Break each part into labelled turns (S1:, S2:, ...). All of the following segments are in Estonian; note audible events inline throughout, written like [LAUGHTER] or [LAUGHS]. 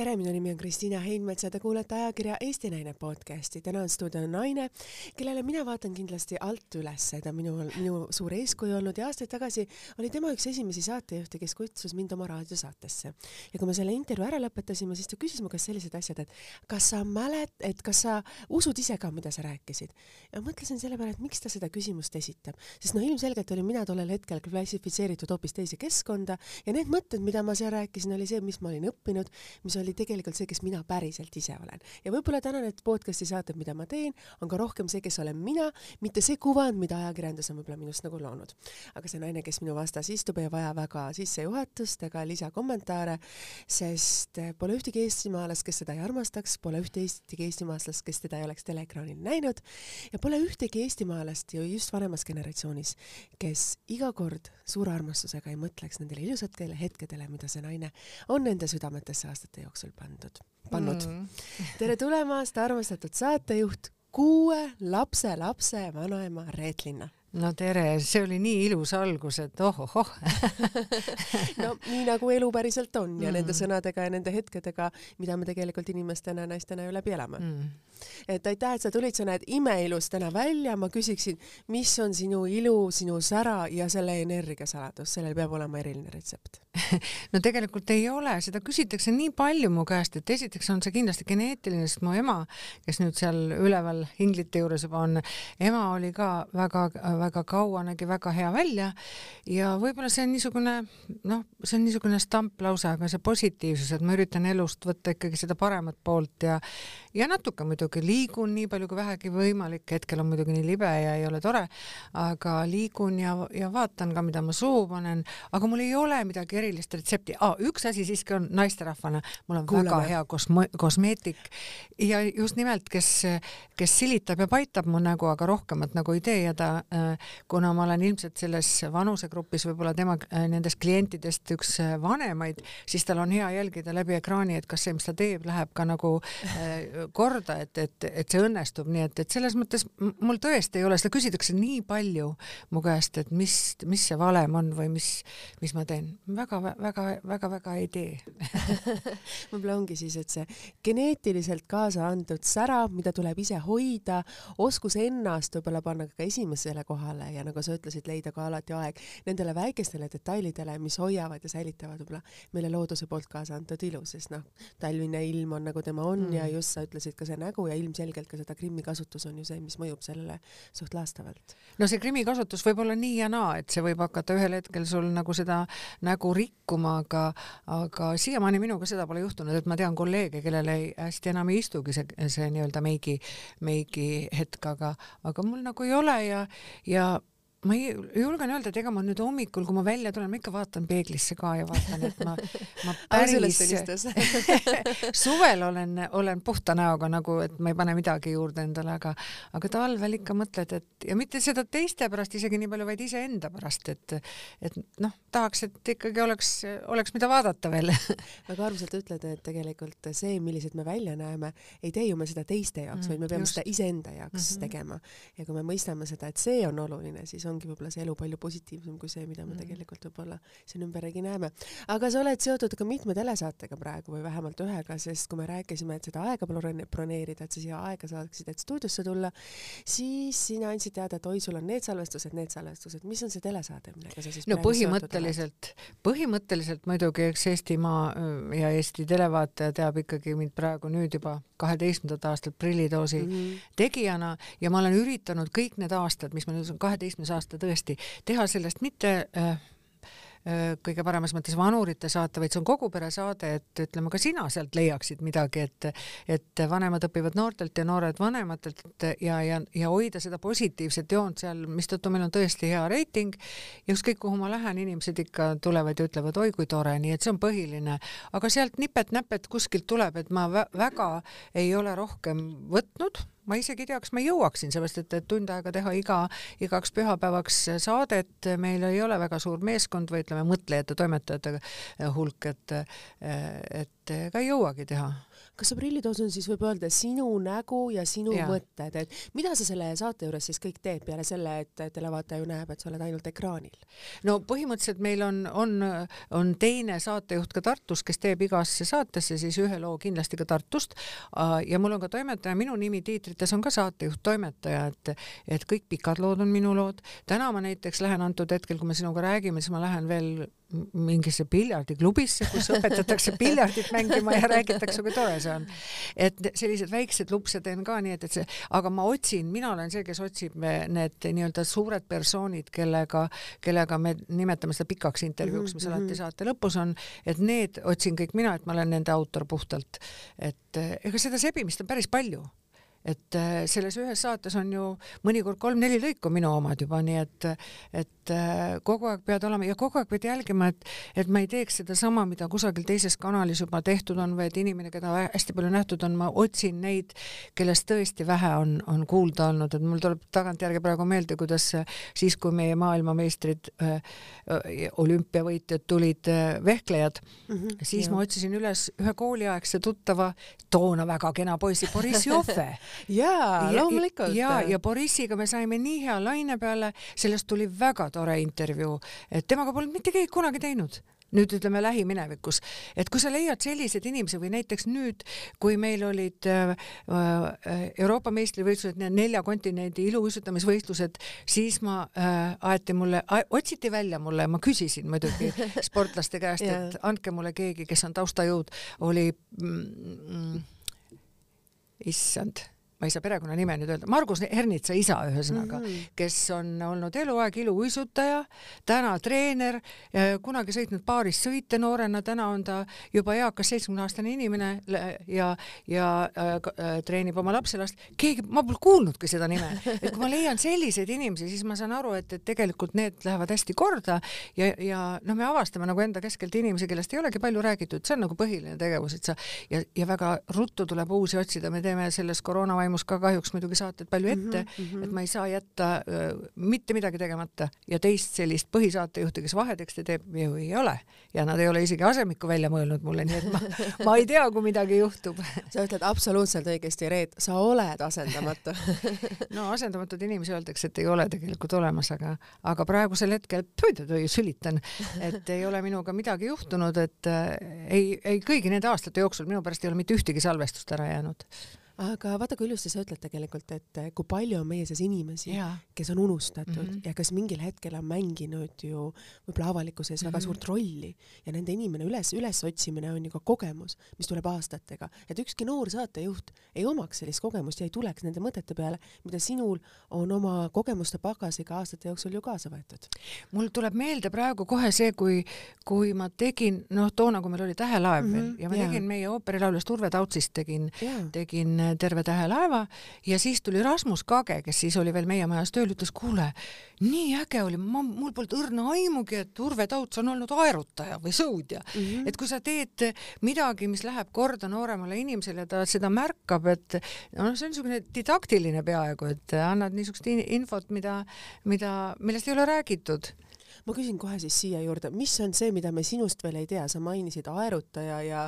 S1: tere, minu nimi on Kristiina Heinmets ja te kuulete ajakirja Eesti Naine podcasti. täna on stuudio naine, kellele mina vaatan kindlasti alt üles, ta on minu, minu suur eeskuju olnud ja aastaid tagasi oli tema üks esimesi saatejuhte, kes kutsus mind oma raadiosaatesse. ja kui me selle intervjuu ära lõpetasime, siis ta küsis mu käest sellised asjad, et kas sa mäled-, et kas sa usud ise ka, mida sa rääkisid. ja mõtlesin selle peale, et miks ta seda küsimust esitab, sest no ilmselgelt olin mina tollel hetkel klassifitseeritud hoopis teise keskkonda ja need mõtted, mida ma seal rääkisin, oli see, mis ma olin õppinud, mis oli tegelikult see, kes mina päriselt ise olen. ja võib-olla täna need podcast'i saated, mida ma teen, on ka rohkem see, kes olen mina, mitte see kuvand, mida ajakirjandus on võib-olla minust nagu loonud. aga see naine, kes minu vastas istub, ei vaja väga sissejuhatust ega lisakommentaare, sest pole ühtegi eestimaalast, kes seda ei armastaks, pole ühtegi eestimaalast, kes teda ei oleks teleekraanil näinud ja pole ühtegi eestimaalast ju just vanemas generatsioonis, kes iga kord suure armastusega ei mõtleks nendele ilusatele hetkedele, mida see naine on nende südametesse aastate jooksul pandud, pannud. Mm.. [LAUGHS] tere tulemast, armastatud saatejuht, kuue lapse lapse vanaema Reet Linna
S2: no tere, see oli nii ilus algus, et ohohoh. [LAUGHS]
S1: No nii nagu elu päriselt on ja mm. nende sõnadega ja nende hetkedega, mida me tegelikult inimestena, naistena ju läbi elame. Mm. Et aitäh, et sa tulid, sa näed imeilus täna välja, ma küsiksin, mis on sinu ilu, sinu sära ja selle energia saladus, sellel peab olema eriline retsept. [LAUGHS]
S2: No tegelikult ei ole, seda küsitakse nii palju mu käest, et esiteks on see kindlasti geneetiline, sest mu ema, kes nüüd seal üleval inglite juures juba on, ema oli ka väga-väga kaua, nägi väga hea välja ja võib-olla see on niisugune noh, see on niisugune stamplause, aga see positiivsus, et ma üritan elust võtta ikkagi seda paremat poolt ja ja natuke muidugi liigun nii palju kui vähegi võimalik, hetkel on muidugi nii libe ja ei ole tore, aga liigun ja, ja vaatan ka, mida ma suhu panen, aga mul ei ole midagi erilist retsepti ah,. üks asi siiski on naisterahvana, mul on Kuulame. väga hea kosmo-, kosmeetik ja just nimelt, kes, kes silitab ja paitab mu nägu, aga rohkemat nagu ei tee ja ta, äh, kuna ma olen ilmselt selles vanusegrupis võib-olla tema äh, nendest klientidest üks äh, vanemaid, siis tal on hea jälgida läbi ekraani, et kas see, mis ta teeb, läheb ka nagu korda, et, et, et see õnnestub, nii et, et selles mõttes mul tõesti ei ole, seda küsitakse nii palju mu käest, et mis, mis see valem on või mis, mis ma teen. Väga, väga, väga, väga ei tee. [LAUGHS]
S1: Võib-olla ongi siis, et see geneetiliselt kaasa antud sära, mida tuleb ise hoida, oskus ennast võib-olla panna ka esimesele kohale ja nagu sa ütlesid, leida ka alati aeg nendele väikestele detailidele, mis hoiavad ja säilitavad võib-olla meile looduse poolt kaasa antud ilu, sest noh, talvine ilm on nagu tema on mm. ja just sa ütlesid ka see nägu ja ilmselgelt ka seda Krimmi kasutus on ju see, mis mõjub sellele suht laastavalt.
S2: no see Krimmi kasutus võib olla nii ja naa, et see võib hakata ühel hetkel sul nagu seda nägu rikkuma, aga, aga siiamaani minuga seda pole juhtunud, et ma tean kolleege, kellel ei, hästi enam ei istugi see, see nii-öelda meigi, meigi hetk, aga, aga mul nagu ei ole ja, ja ma ei julgen öelda, et ega ma nüüd hommikul, kui ma välja tulen, ma ikka vaatan peeglisse ka ja vaatan, et ma, ma [LAUGHS] päris [LAUGHS] suvel olen, olen puhta näoga nagu, et ma ei pane midagi juurde endale, aga, aga talvel ikka mõtled, et ja mitte seda teiste pärast isegi nii palju, vaid iseenda pärast, et, et noh, tahaks, et ikkagi oleks, oleks, mida vaadata veel [LAUGHS]
S1: väga armsalt ütled, et tegelikult see, millised me välja näeme, ei tee ju me seda teiste jaoks mm,, vaid me peame just. seda iseenda jaoks mm -hmm. tegema. ja kui me mõistame seda, et see on oluline, siis ongi võib-olla see elu palju positiivsem kui see, mida me mm. tegelikult võib-olla siin ümberringi näeme. aga sa oled seotud ka mitme telesaatega praegu või vähemalt ühega, sest kui me rääkisime, et seda aega broneerida, et sa siia aega saaksid, et stuudiosse tulla, siis sina andsid teada, et oi, sul on need salvestused, need salvestused, mis on see telesaade, millega sa siis
S2: no põhimõtteliselt, põhimõtteliselt muidugi, eks Eestimaa äh, ja Eesti televaataja teab ikkagi mind praegu nüüd juba kaheteistkümnendat aastat prillidoosi mm -hmm. tegijana ja ma olen üritanud kõik need aastad, mis ma nüüd kaheteistkümnes aasta tõesti teha sellest mitte äh, kõige paremas mõttes vanurite saate, vaid see on kogu pere saade, et ütleme ka sina sealt leiaksid midagi, et et vanemad õpivad noortelt ja noored vanematelt ja, ja, ja hoida seda positiivset joont seal, mistõttu meil on tõesti hea reiting ja ükskõik kuhu ma lähen, inimesed ikka tulevad ja ütlevad oi kui tore, nii et see on põhiline. aga sealt nipet-näpet kuskilt tuleb, et ma väga ei ole rohkem võtnud ma isegi ei tea, kas ma jõuaksin, sellepärast et, et tund aega teha iga, igaks pühapäevaks saadet, meil ei ole väga suur meeskond või ütleme, mõtlejate, toimetajate hulk, et, et ega ei jõuagi teha
S1: kas see prillitoos on siis võib öelda sinu nägu ja sinu ja. mõtted, et mida sa selle saate juures siis kõik teed peale selle, et televaataja ju näeb, et sa oled ainult ekraanil?
S2: no põhimõtteliselt meil on, on, on teine saatejuht ka Tartus, kes teeb igasse saatesse siis ühe loo kindlasti ka Tartust. ja mul on ka toimetaja, minu nimi tiitrites on ka saatejuht, toimetaja, et, et kõik pikad lood on minu lood. täna ma näiteks lähen antud hetkel, kui me sinuga räägime, siis ma lähen veel mingisse piljardiklubisse, kus õpetatakse [LAUGHS] piljardit mängima ja räägitakse, kui tore see on. et sellised väiksed lupse teen ka nii, et, et see, aga ma otsin, mina olen see, kes otsib need nii-öelda suured persoonid, kellega, kellega me nimetame seda pikaks intervjuuks, mis mm -hmm. alati mhm. saate lõpus on, et need otsin kõik mina, et ma olen nende autor puhtalt. et ega seda sebimist on päris palju et äh, selles ühes saates on ju mõnikord kolm-neli lõiku minu omad juba, nii et, et äh, kogu aeg pead olema ja kogu aeg pead jälgima, et, et ma ei teeks sedasama, mida kusagil teises kanalis juba tehtud on või et inimene, keda hästi palju nähtud on, ma otsin neid, kellest tõesti vähe on, on kuulda olnud, et mul tuleb tagantjärgi praegu meelde, kuidas siis, kui meie maailmameistrid äh,, olümpiavõitjad tulid äh, vehklejad mm, -hmm, siis jah. ma otsisin üles ühe kooliaegse tuttava, toona väga kena poisi Boriss Joffe [LAUGHS]
S1: jaa, loomulikult.
S2: ja, ja Borissiga me saime nii hea laine peale, sellest tuli väga tore intervjuu, et temaga polnud mitte keegi kunagi teinud. Nüüd ütleme lähiminevikus, et kui sa leiad sellised inimesed või näiteks nüüd, kui meil olid äh, äh Euroopa meistrivõistlused, nelja kontinendi iluuisutamisvõistlused, siis ma äh, aeti mulle, otsiti välja mulle, ma küsisin muidugi [LAUGHS] sportlaste käest, et andke mulle keegi, kes on taustajõud, oli mm, mm, issand ma ei saa perekonnanime nüüd öelda, Margus Ernitsa isa ühesõnaga mm, -hmm. kes on olnud eluaeg iluuisutaja, täna treener, kunagi sõitnud paaris sõite noorena, täna on ta juba eakas seitsmekümne aastane inimene ja, ja äh, treenib oma lapselast. keegi, ma pole kuulnudki seda nime, et kui ma leian selliseid inimesi, siis ma saan aru, et, et tegelikult need lähevad hästi korda ja, ja noh, me avastame nagu enda keskelt inimesi, kellest ei olegi palju räägitud, see on nagu põhiline tegevus, et sa ja, ja väga ruttu tuleb uusi otsida, me teeme selles koroonavaimus toimus ka kahjuks muidugi saated palju mhm, ette mm, -hmm. et ma ei saa jätta äh, mitte midagi tegemata ja teist sellist põhisaatejuhti, kes vahetekste teeb, ju ei ole ja nad ei ole isegi asemikku välja mõelnud mulle, nii et ma, [LAUGHS] ma ei tea, kui midagi juhtub.
S1: sa ütled absoluutselt õigesti, Reet, sa oled asendamatu [LAUGHS]
S2: no asendamatuid inimesi öeldakse, et ei ole tegelikult olemas, aga, aga praegusel hetkel, sülitan, et ei ole minuga midagi juhtunud, et äh, ei, ei kõigi nende aastate jooksul minu pärast ei ole mitte ühtegi salvestust ära jäänud
S1: aga vaata, kui ilusti sa ütled tegelikult, et kui palju on meie seas inimesi, kes on unustatud mm -hmm. ja kes mingil hetkel on mänginud ju võib-olla avalikkuse ees mm -hmm. väga mhm. suurt rolli ja nende inimene üles, ülesotsimine on ju ka kogemus, mis tuleb aastatega, et ükski noor saatejuht ei omaks sellist kogemust ja ei tuleks nende mõtete peale, mida sinul on oma kogemuste pagasiga aastate jooksul ju kaasa võetud.
S2: mul tuleb meelde praegu kohe see, kui, kui ma tegin, noh, toona, kui meil oli Tähelaev mm -hmm. veel ja ma yeah. tegin meie ooperilaulust Urve Tautsist tegin tegin Terve tähe laeva ja siis tuli Rasmus Kage, kes siis oli veel meie majas tööl, ütles, kuule, nii äge oli, ma, mul polnud õrna aimugi, et Urve Tauts on olnud aerutaja või sõudja mm. -hmm. et kui sa teed midagi, mis läheb korda nooremale inimesele, ta seda märkab, et noh, see on niisugune didaktiline peaaegu, et annad niisugust infot, mida, mida, millest ei ole räägitud
S1: ma küsin kohe siis siia juurde, mis on see, mida me sinust veel ei tea, sa mainisid aerutaja ja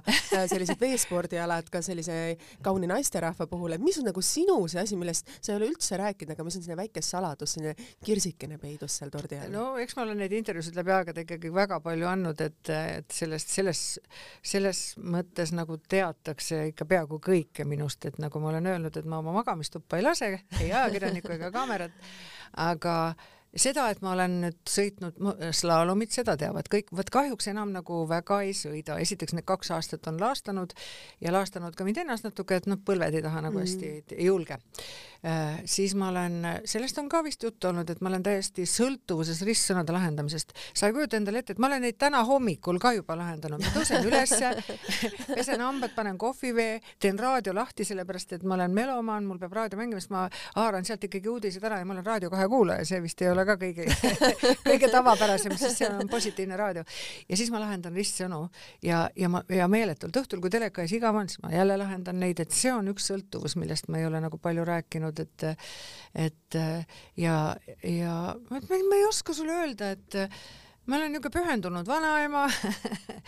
S1: sellised veespordialad ka sellise kauni naisterahva puhul, et mis on nagu sinu see asi, millest sa ei ole üldse rääkinud, aga mis on selline väike saladus, selline kirsikene peidus seal tordi all?
S2: no eks ma olen neid intervjuusid läbi aegade ikkagi väga palju andnud, et, et sellest, selles, selles mõttes nagu teatakse ikka peaaegu kõike minust, et nagu ma olen öelnud, et ma oma magamistuppa ei lase, ei ajakirjanikku ega kaamerat, aga seda, et ma olen nüüd sõitnud slaalomit, seda teavad kõik, vot kahjuks enam nagu väga ei sõida, esiteks need kaks aastat on laastanud ja laastanud ka mind ennast natuke, et noh, põlved ei taha nagu mm. hästi mm., ei julge äh,. siis ma olen, sellest on ka vist juttu olnud, et ma olen täiesti sõltuvuses ristsõnade lahendamisest. sa ei kujuta endale ette, et ma olen neid täna hommikul ka juba lahendanud, ma tõusen ülesse [LAUGHS] pesen hambad, panen kohvivee, teen raadio lahti, sellepärast et ma olen melomaan, mul peab raadio mängima, sest ma haaran sealt ikkagi uudised ära ja ma olen Raadio kahe kuulaja, see vist ei ole ka kõige [LAUGHS] kõige tavapärasem, sest see on positiivne raadio. ja siis ma lahendan ristsõnu ja, ja ma ja meeletult õhtul, kui teleka ees igav on, siis ma jälle lahendan neid, et see on üks sõltuvus, millest ma ei ole nagu palju rääkinud, et et ja, ja ma, ma ei oska sulle öelda, et ma olen niisugune pühendunud vanaema.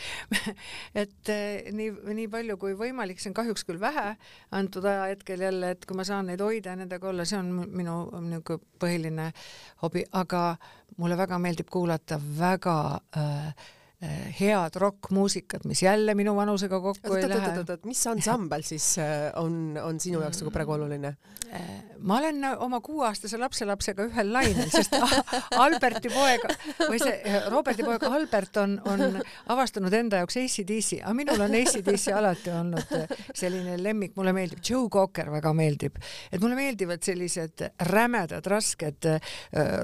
S2: [LAUGHS] Et eh, nii, nii palju kui võimalik, see on kahjuks küll vähe antud ajahetkel jälle, et kui ma saan neid hoida ja nendega olla, see on minu niisugune põhiline hobi, aga mulle väga meeldib kuulata väga äh, head rokkmuusikat, mis jälle minu vanusega kokku ei lähe.
S1: oot-oot-oot, mis ansambel siis eh, on, on sinu jaoks nagu praegu oluline?
S2: Eh, ma olen oma kuueaastase lapselapsega ühel lainel, sest [LAUGHS] Alberti poeg või see Roberti poeg Albert on, on avastanud enda jaoks ACDC, aga minul on ACDC alati olnud selline lemmik, mulle meeldib, Joe Cocker väga meeldib, et mulle meeldivad sellised rämedad, rasked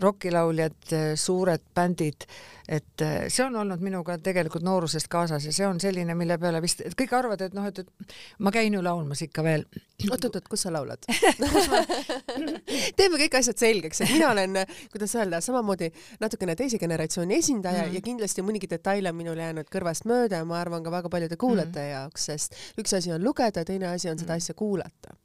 S2: rokilauljad, suured bändid et äh, see on olnud minuga tegelikult noorusest kaasas ja see on selline, mille peale vist, kõik arvavad, et noh, et, et ma käin ju laulmas ikka veel.
S1: oot-oot-oot, kus sa laulad [LAUGHS] teeme kõik asjad selgeks, et mina olen, kuidas öelda, samamoodi natukene teise generatsiooni esindaja mm. ja kindlasti mõnigi detail on minul jäänud kõrvast mööda ja ma arvan ka väga paljude kuulajate mm. jaoks, sest üks asi on lugeda, teine asi on seda mm. asja kuulata.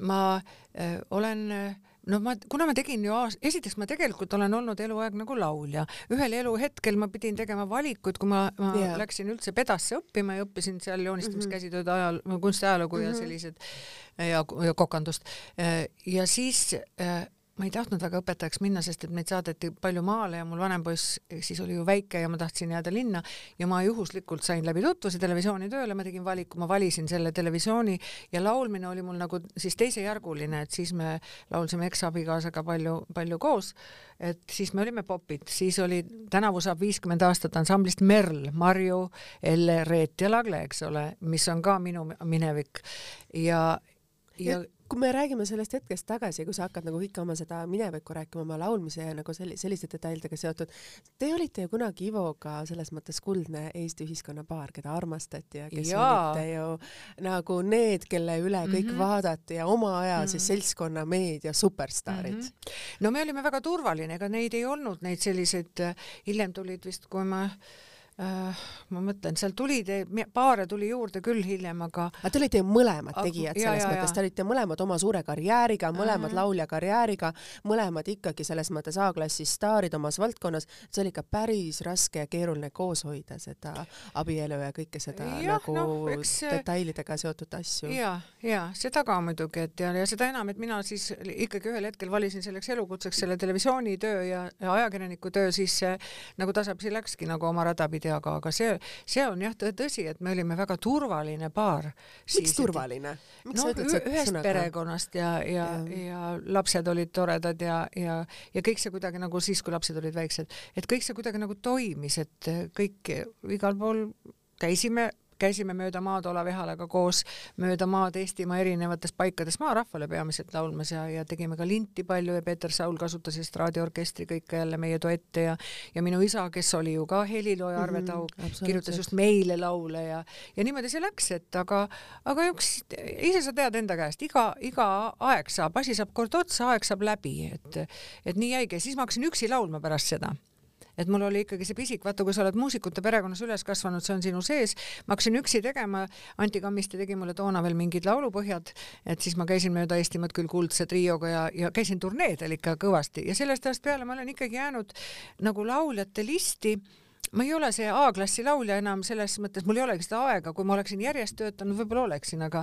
S2: ma äh, olen äh, no ma, kuna ma tegin ju aast-, esiteks ma tegelikult olen olnud eluaeg nagu laulja, ühel eluhetkel ma pidin tegema valikuid, kui ma, ma yeah. läksin üldse pedasse õppima ja õppisin seal joonistamiskäsitööd mhm. ajal, kunstiajalugu mm -hmm. ja mhm. sellised ja, ja kokandust. ja siis ma ei tahtnud väga õpetajaks minna, sest et meid saadeti palju maale ja mul vanem poiss siis oli ju väike ja ma tahtsin jääda linna. Ja ma juhuslikult sain läbi tutvuse televisiooni tööle, ma tegin valiku, ma valisin selle televisiooni ja laulmine oli mul nagu siis teisejärguline, et siis me laulsime eksabikaasaga palju, palju koos. et siis me olime popid, siis oli, tänavu saab viiskümmend aastat ansamblist Merl, Marju, Elle, Reet ja Lagle, eks ole, mis on ka minu minevik. Ja ja
S1: kui me räägime sellest hetkest tagasi, kui sa hakkad nagu kõike oma seda minevikku rääkima, oma laulmise ja nagu selli-, selliste detailidega seotud, te olite ju kunagi Ivoga selles mõttes kuldne Eesti ühiskonna paar, keda armastati ja kes Jaa. olite ju nagu need, kelle üle kõik mm -hmm. vaadati ja oma aja mm -hmm. siis seltskonna meedia superstaarid mm. -hmm.
S2: no me olime väga turvaline, ega neid ei olnud, neid selliseid, hiljem tulid vist, kui ma ma mõtlen, seal tuli te, paare tuli juurde küll hiljem, aga.
S1: aga te olite ju mõlemad tegijad ja, selles ja, mõttes, te olite mõlemad oma suure karjääriga, mõlemad uh -huh. laulja karjääriga, mõlemad ikkagi selles mõttes A-klassi staarid omas valdkonnas. see oli ikka päris raske ja keeruline koos hoida seda abielu ja kõike seda ja, nagu no, eks... detailidega seotud asju.
S2: ja, ja seda ka muidugi, et ja, ja seda enam, et mina siis ikkagi ühel hetkel valisin selleks elukutseks selle televisioonitöö ja, ja ajakirjaniku töö, siis nagu tasapisi läkski nagu oma rada pidi aga, aga see, see on jah tõsi, et me olime väga turvaline paar.
S1: miks turvaline?
S2: no ühest sõnaga? perekonnast ja, ja, ja., ja lapsed olid toredad ja, ja, ja kõik see kuidagi nagu siis, kui lapsed olid väiksed, et kõik see kuidagi nagu toimis, et kõik igal pool käisime käisime mööda maad Olav Ehalaga koos mööda maad Eestimaa erinevates paikades. Maarahvale peamiselt laulmas ja, ja tegime ka linti palju ja Peeter Saul kasutas estraadiorkestri kõike jälle meie duette ja ja minu isa, kes oli ju ka helilooja Arve mhm, Taug mm, -hmm, kirjutas just meile laule ja ja niimoodi see läks, et aga aga üks, ise sa tead enda käest, iga, iga aeg saab, asi saab kord otsa, aeg saab läbi, et et nii jäigi, siis ma hakkasin üksi laulma pärast seda et mul oli ikkagi see pisik, vaata, kui sa oled muusikute perekonnas üles kasvanud, see on sinu sees. ma hakkasin üksi tegema, Anti Kammiste tegi mulle toona veel mingid laulupõhjad, et siis ma käisin mööda Eestimaad küll kuldse trioga ja, ja käisin turneedel ikka kõvasti. Ja sellest ajast peale ma olen ikkagi jäänud nagu lauljate listi. Ma ei ole see A-klassi laulja enam selles mõttes, mul ei olegi seda aega, kui ma oleksin järjest töötanud, võib-olla oleksin, aga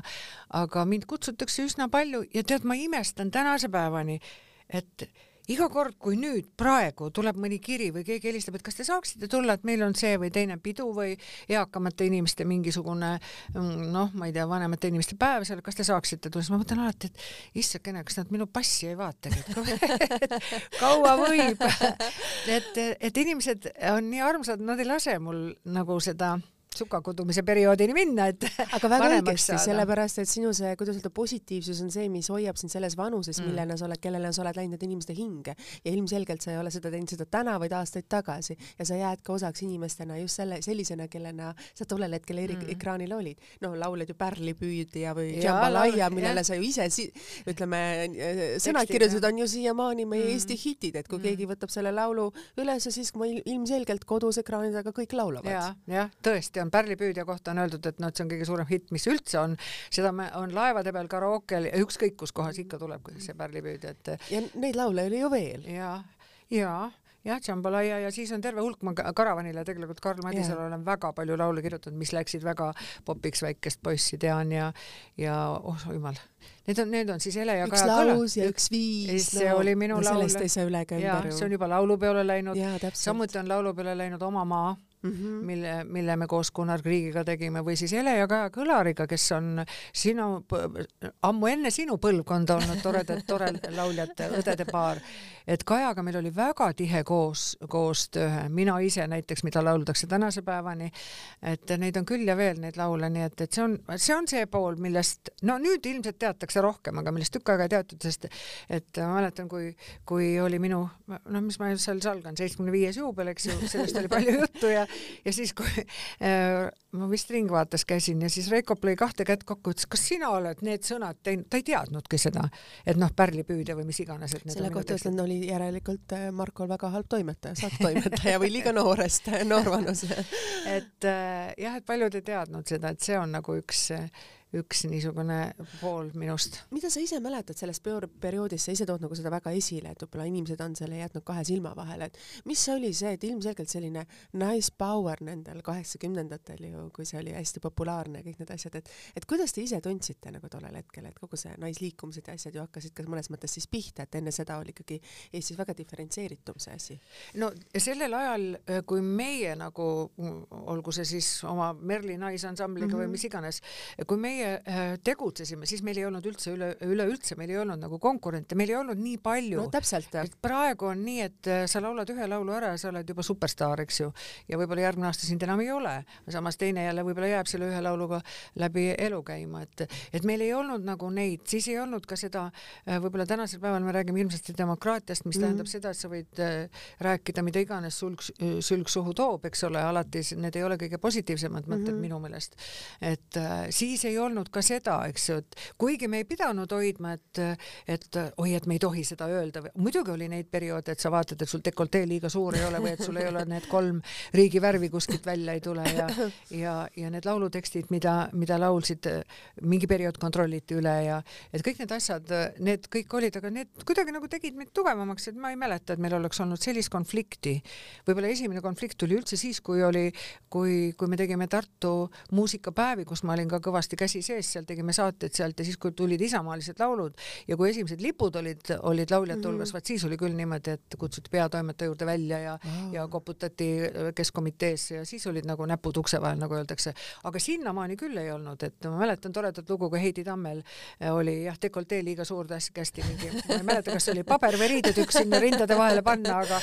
S2: aga mind kutsutakse üsna palju. Ja tead, ma imestan tänase päevani, et iga kord, kui nüüd praegu tuleb mõni kiri või keegi helistab, et kas te saaksite tulla, et meil on see või teine pidu või eakamate inimeste mingisugune mm, noh, ma ei tea, vanemate inimeste päev seal, kas te saaksite tulla, siis ma mõtlen alati, et issakene, kas nad minu passi ei vaatagi, et [LAUGHS] kaua võib? Et, et inimesed on nii armsad, nad ei lase mul nagu seda sukakudumise perioodini minna, et
S1: aga väga õigesti, sellepärast et sinu see, kuidas öelda, positiivsus on see, mis hoiab sind selles vanuses mm., millena sa oled, kellele sa oled läinud inimeste hinge ja ilmselgelt sa ei ole seda teinud seda täna, vaid aastaid tagasi ja sa jääd ka osaks inimestena just selle, sellisena, kellena sa tollel hetkel mm. ekraanil olid. noh, laulad ju Pärlipüüdja või Jambalaya, millele ja. sa ju ise si ütleme, sõnad kirjutatud on ju siiamaani meie mm. Eesti hitid, et kui mm. keegi võtab selle laulu üles, siis ilmselgelt kodus ekraani taga kõik laulavad ja,.
S2: jah, tõesti on pärlipüüdja kohta on öeldud, et noh, et see on kõige suurem hitt, mis üldse on. seda me, on laevade peal karookel ükskõik kus kohas ikka tuleb see pärlipüüdja, et.
S1: ja neid laule oli ju veel.
S2: ja, ja jah, Jambalaya ja siis on terve hulk, ma Karavanile tegelikult Karl Madisalule olen väga palju laule kirjutanud, mis läksid väga popiks, väikest poissi tean ja, ja oh jumal Need on, need on siis Ele ja
S1: üks
S2: Kaja Kala.
S1: laus ja üks viis.
S2: see no, oli minu no, laul.
S1: sellest ei saa üle ega ümber
S2: ju. see on juba laulupeole läinud. samuti on laulupeole läinud Oma maa mm, -hmm. mille, mille me koos Gunnar Kriigiga tegime või siis Ele ja Kaja Kõlariga, kes on sinu, ammu enne sinu põlvkonda olnud toredad, tore [LAUGHS] lauljate, õdede paar. et Kajaga meil oli väga tihe koos, koostöö, mina ise näiteks, mida lauldakse tänase päevani, et neid on küll ja veel neid laule, nii et, et see on, see on see pool, millest, no nüüd ilmselt teatakse rohkem, aga millest tükk aega ei teatud, sest et ma mäletan, kui, kui oli minu, noh, mis ma seal salgan, seitsmekümne viies juubel, eks ju, sellest oli palju juttu ja ja siis, kui äh, ma vist Ringvaates käisin ja siis Reikop lõi kahte kätt kokku, ütles, kas sina oled need sõnad teinud, ta ei teadnudki seda, et noh, pärlipüüdja või mis iganes,
S1: selle kohta ütlen, oli järelikult äh, Markol väga halb toimetaja, saaktoimetaja või liiga noorest, noor vanus [LAUGHS]
S2: et äh, jah, et paljud ei teadnud seda, et see on nagu üks äh, üks niisugune pool minust.
S1: mida sa ise mäletad sellest perioodist, sa ise tood nagu seda väga esile, et võib-olla inimesed on selle jätnud kahe silma vahele, et mis oli see, et ilmselgelt selline nice power nendel kaheksakümnendatel ju, kui see oli hästi populaarne, kõik need asjad, et et kuidas te ise tundsite nagu tollel hetkel, et kogu see naisliikumised ja asjad ju hakkasid ka mõnes mõttes siis pihta, et enne seda oli ikkagi Eestis väga diferentseeritum see asi?
S2: no sellel ajal, kui meie nagu, olgu see siis oma Merli naisansambliga mm -hmm. või mhm. mis iganes, kui meie meie äh, tegutsesime, siis meil ei olnud üldse üle, üleüldse, meil ei olnud nagu konkurente, meil ei olnud nii palju.
S1: no täpselt.
S2: et praegu on nii, et äh, sa laulad ühe laulu ära ja sa oled juba superstaar, eks ju, ja võib-olla järgmine aasta sind enam ei ole, samas teine jälle võib-olla jääb selle ühe lauluga läbi elu käima, et, et meil ei olnud nagu neid, siis ei olnud ka seda, äh, võib-olla tänasel päeval me räägime hirmsasti demokraatiast, mis mm -hmm. tähendab seda, et sa võid rääkida mida iganes sulg, sülg suhu toob, eks ole, alati need ei ole kõige positiivsemad mõtted mm -hmm. minu meelest. et siis ei olnud olnud ka seda, eks ju, et kuigi me ei pidanud hoidma, et, et oi, et me ei tohi seda öelda, muidugi oli neid perioode, et sa vaatad, et sul dekoltee liiga suur ei ole või et sul ei ole [LAUGHS] need kolm riigivärvi kuskilt välja ei tule ja, ja, ja need laulutekstid, mida, mida laulsid, mingi periood kontrolliti üle ja et kõik need asjad, need kõik olid, aga need kuidagi nagu tegid meid tugevamaks, et ma ei mäleta, et meil oleks olnud sellist konflikti. võib-olla esimene konflikt tuli üldse siis, kui oli, kui, kui me tegime Tartu muusikapäevi, kus ma olin ka kõvasti käsi sees, seal tegime saateid sealt ja siis, kui tulid isamaalised laulud ja kui esimesed lipud olid, olid lauljate mhm. hulgas mm -hmm., vaat siis oli küll niimoodi, et kutsuti peatoimetaja juurde välja ja oh., ja koputati keskkomiteesse ja siis olid nagu näpud ukse vahel, nagu öeldakse. aga sinnamaani küll ei olnud, et ma mäletan toredat lugu, kui Heidi Tammel oli jah, dekoltee liiga suur kästi mingi, ma ei mäleta, kas see oli paber või riidetükk sinna rindade vahele panna, aga,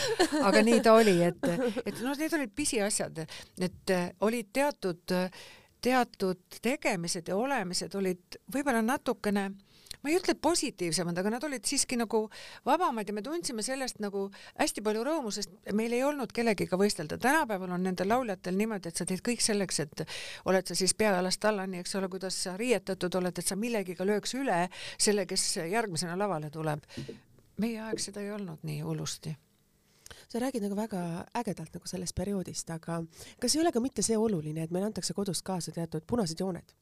S2: aga nii ta oli, et, et noh, need olid pisiasjad, et olid teatud teatud tegemised ja olemised olid võib-olla natukene ma ei ütle positiivsemad, aga nad olid siiski nagu vabamad ja me tundsime sellest nagu hästi palju rõõmu, sest meil ei olnud kellegiga võistelda. tänapäeval on nendel lauljatel niimoodi, et sa teed kõik selleks, et oled sa siis peajalast allani, eks ole, kuidas sa riietatud oled, et sa millegiga lööks üle selle, kes järgmisena lavale tuleb. meie aeg seda ei olnud nii hullusti
S1: sa räägid nagu väga ägedalt nagu sellest perioodist, aga kas ei ole ka mitte see oluline, et meile antakse kodust kaasa teatud punased jooned?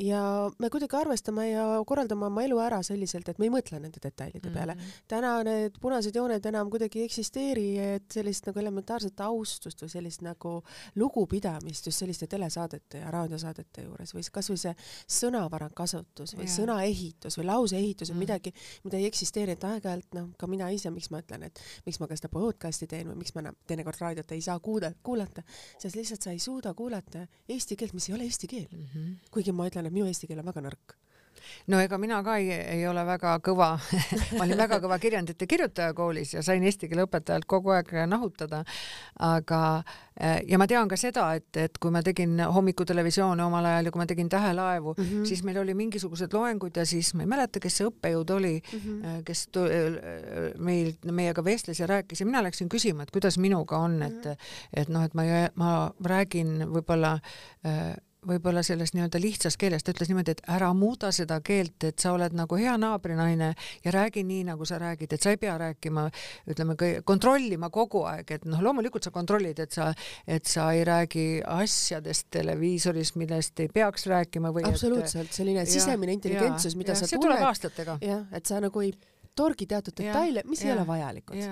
S1: Ja me kuidagi arvestame ja korraldame oma elu ära selliselt, et me ei mõtle nende detailide peale mm. -hmm. täna need punased jooned enam kuidagi ei eksisteeri, et sellist nagu elementaarset austust või sellist nagu lugupidamist just selliste telesaadete ja raadiosaadete juures või kasvõi see sõnavara kasutus või yeah. sõnaehitus või lauseehitus on mm. midagi, mida ei eksisteeri, et aeg-ajalt noh, ka mina ise, miks ma ütlen, et miks ma ka seda podcast'i teen või miks ma teinekord raadiot ei saa kuuda, kuulata, sest lihtsalt sa ei suuda kuulata eesti keelt, mis ei ole eesti keel mm. -hmm. kuigi ma ütlen, et minu eesti keel on väga nõrk
S2: no ega mina ka ei, ei ole väga kõva [LAUGHS] ma olin väga kõva kirjandite kirjutaja koolis ja sain eesti keele õpetajalt kogu aeg nahutada. aga, eh, ja ma tean ka seda, et, et kui ma tegin hommikutelevisiooni omal ajal ja kui ma tegin Tähelaevu mm, -hmm. siis meil oli mingisugused loengud ja siis ma ei mäleta, kes see õppejõud oli mm, -hmm. kes eh, meil, meiega vestles ja rääkis ja mina läksin küsima, et kuidas minuga on, et, mhm. et noh, et ma, ma räägin võib-olla äh, võib-olla selles nii-öelda lihtsas keeles, ta ütles niimoodi, et ära muuda seda keelt, et sa oled nagu hea naabrinaine ja räägi nii, nagu sa räägid, et sa ei pea rääkima, ütleme, kontrollima kogu aeg, et noh, loomulikult sa kontrollid, et sa, et sa ei räägi asjadest televiisoris, millest ei peaks rääkima või
S1: absoluutselt, selline sisemine intelligentsus, mida ja, sa
S2: tunned. see tuleb aastatega.
S1: jah, et sa nagu ei torgi teatud detaile, mis ja, ei ole vajalikud.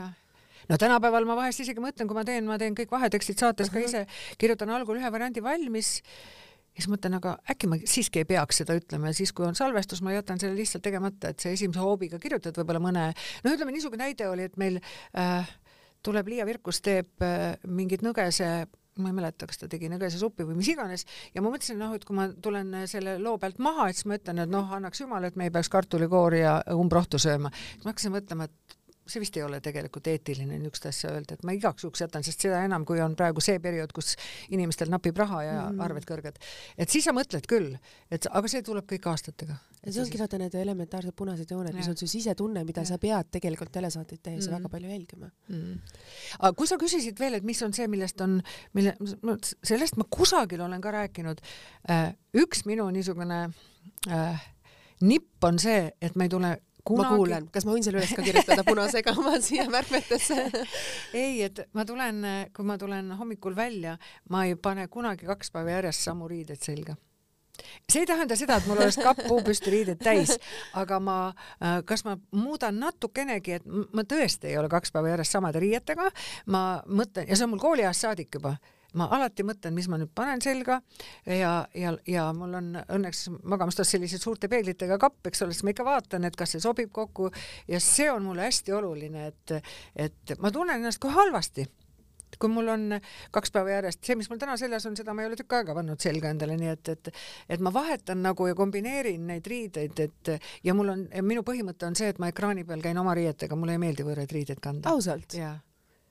S2: no tänapäeval ma vahest isegi mõtlen, kui ma teen, ma teen kõik vahetekstid saates ka ise, kirjutan algul ühe variandi valmis ja siis mõtlen, aga äkki ma siiski ei peaks seda ütlema ja siis, kui on salvestus, ma jätan selle lihtsalt tegemata, et see esimese hoobiga kirjutad võib-olla mõne, no ütleme, niisugune näide oli, et meil äh, tuleb Liia Virkus teeb äh, mingit nõgese ma ei mäleta, kas ta tegi nõgesesuppi või mis iganes ja ma mõtlesin, noh, et kui ma tulen selle loo pealt maha, et siis ma ütlen, et noh, annaks jumal, et me ei peaks kartulikoori ja umbrohtu sööma. siis ma hakkasin mõtlema, et see vist ei ole tegelikult eetiline niisugust asja öelda, et ma igaks juhuks jätan, sest seda enam, kui on praegu see periood, kus inimestel napib raha ja mm. arved kõrged. et siis sa mõtled küll, et aga see tuleb kõik aastatega.
S1: ja see ongi vaata need elementaarsed punased jooned, mis on su sisetunne, mida ja. sa pead tegelikult telesaateid tehes mm. väga palju jälgima
S2: mm.. aga kui sa küsisid veel, et mis on see, millest on, mille, sellest ma kusagil olen ka rääkinud. Äh, üks minu niisugune äh, nipp on see, et me ei tule
S1: kunagi... ma kuulen, kas ma võin selle üles ka kirjutada punasega oma [LAUGHS] siia märkmetesse
S2: ei, et ma tulen, kui ma tulen hommikul välja, ma ei pane kunagi kaks päeva järjest samu riideid selga. See ei tähenda seda, et mul oleks kapp [LAUGHS] puupüsti riided täis, aga ma, äh, kas ma muudan natukenegi, et ma tõesti ei ole kaks päeva järjest samade riietega, ma mõtlen ja see on mul kooliajast saadik juba ma alati mõtlen, mis ma nüüd panen selga ja, ja, ja mul on õnneks magamistoas sellised suurte peeglitega kapp, eks ole, siis ma ikka vaatan, et kas see sobib kokku ja see on mulle hästi oluline, et, et ma tunnen ennast kohe halvasti kui mul on kaks päeva järjest, see, mis mul täna seljas on, seda ma ei ole tükk aega pannud selga endale, nii et, et et ma vahetan nagu ja kombineerin neid riideid, et ja mul on, minu põhimõte on see, et ma ekraani peal käin oma riietega, mulle ei meeldi võõraid riideid kanda.
S1: ausalt?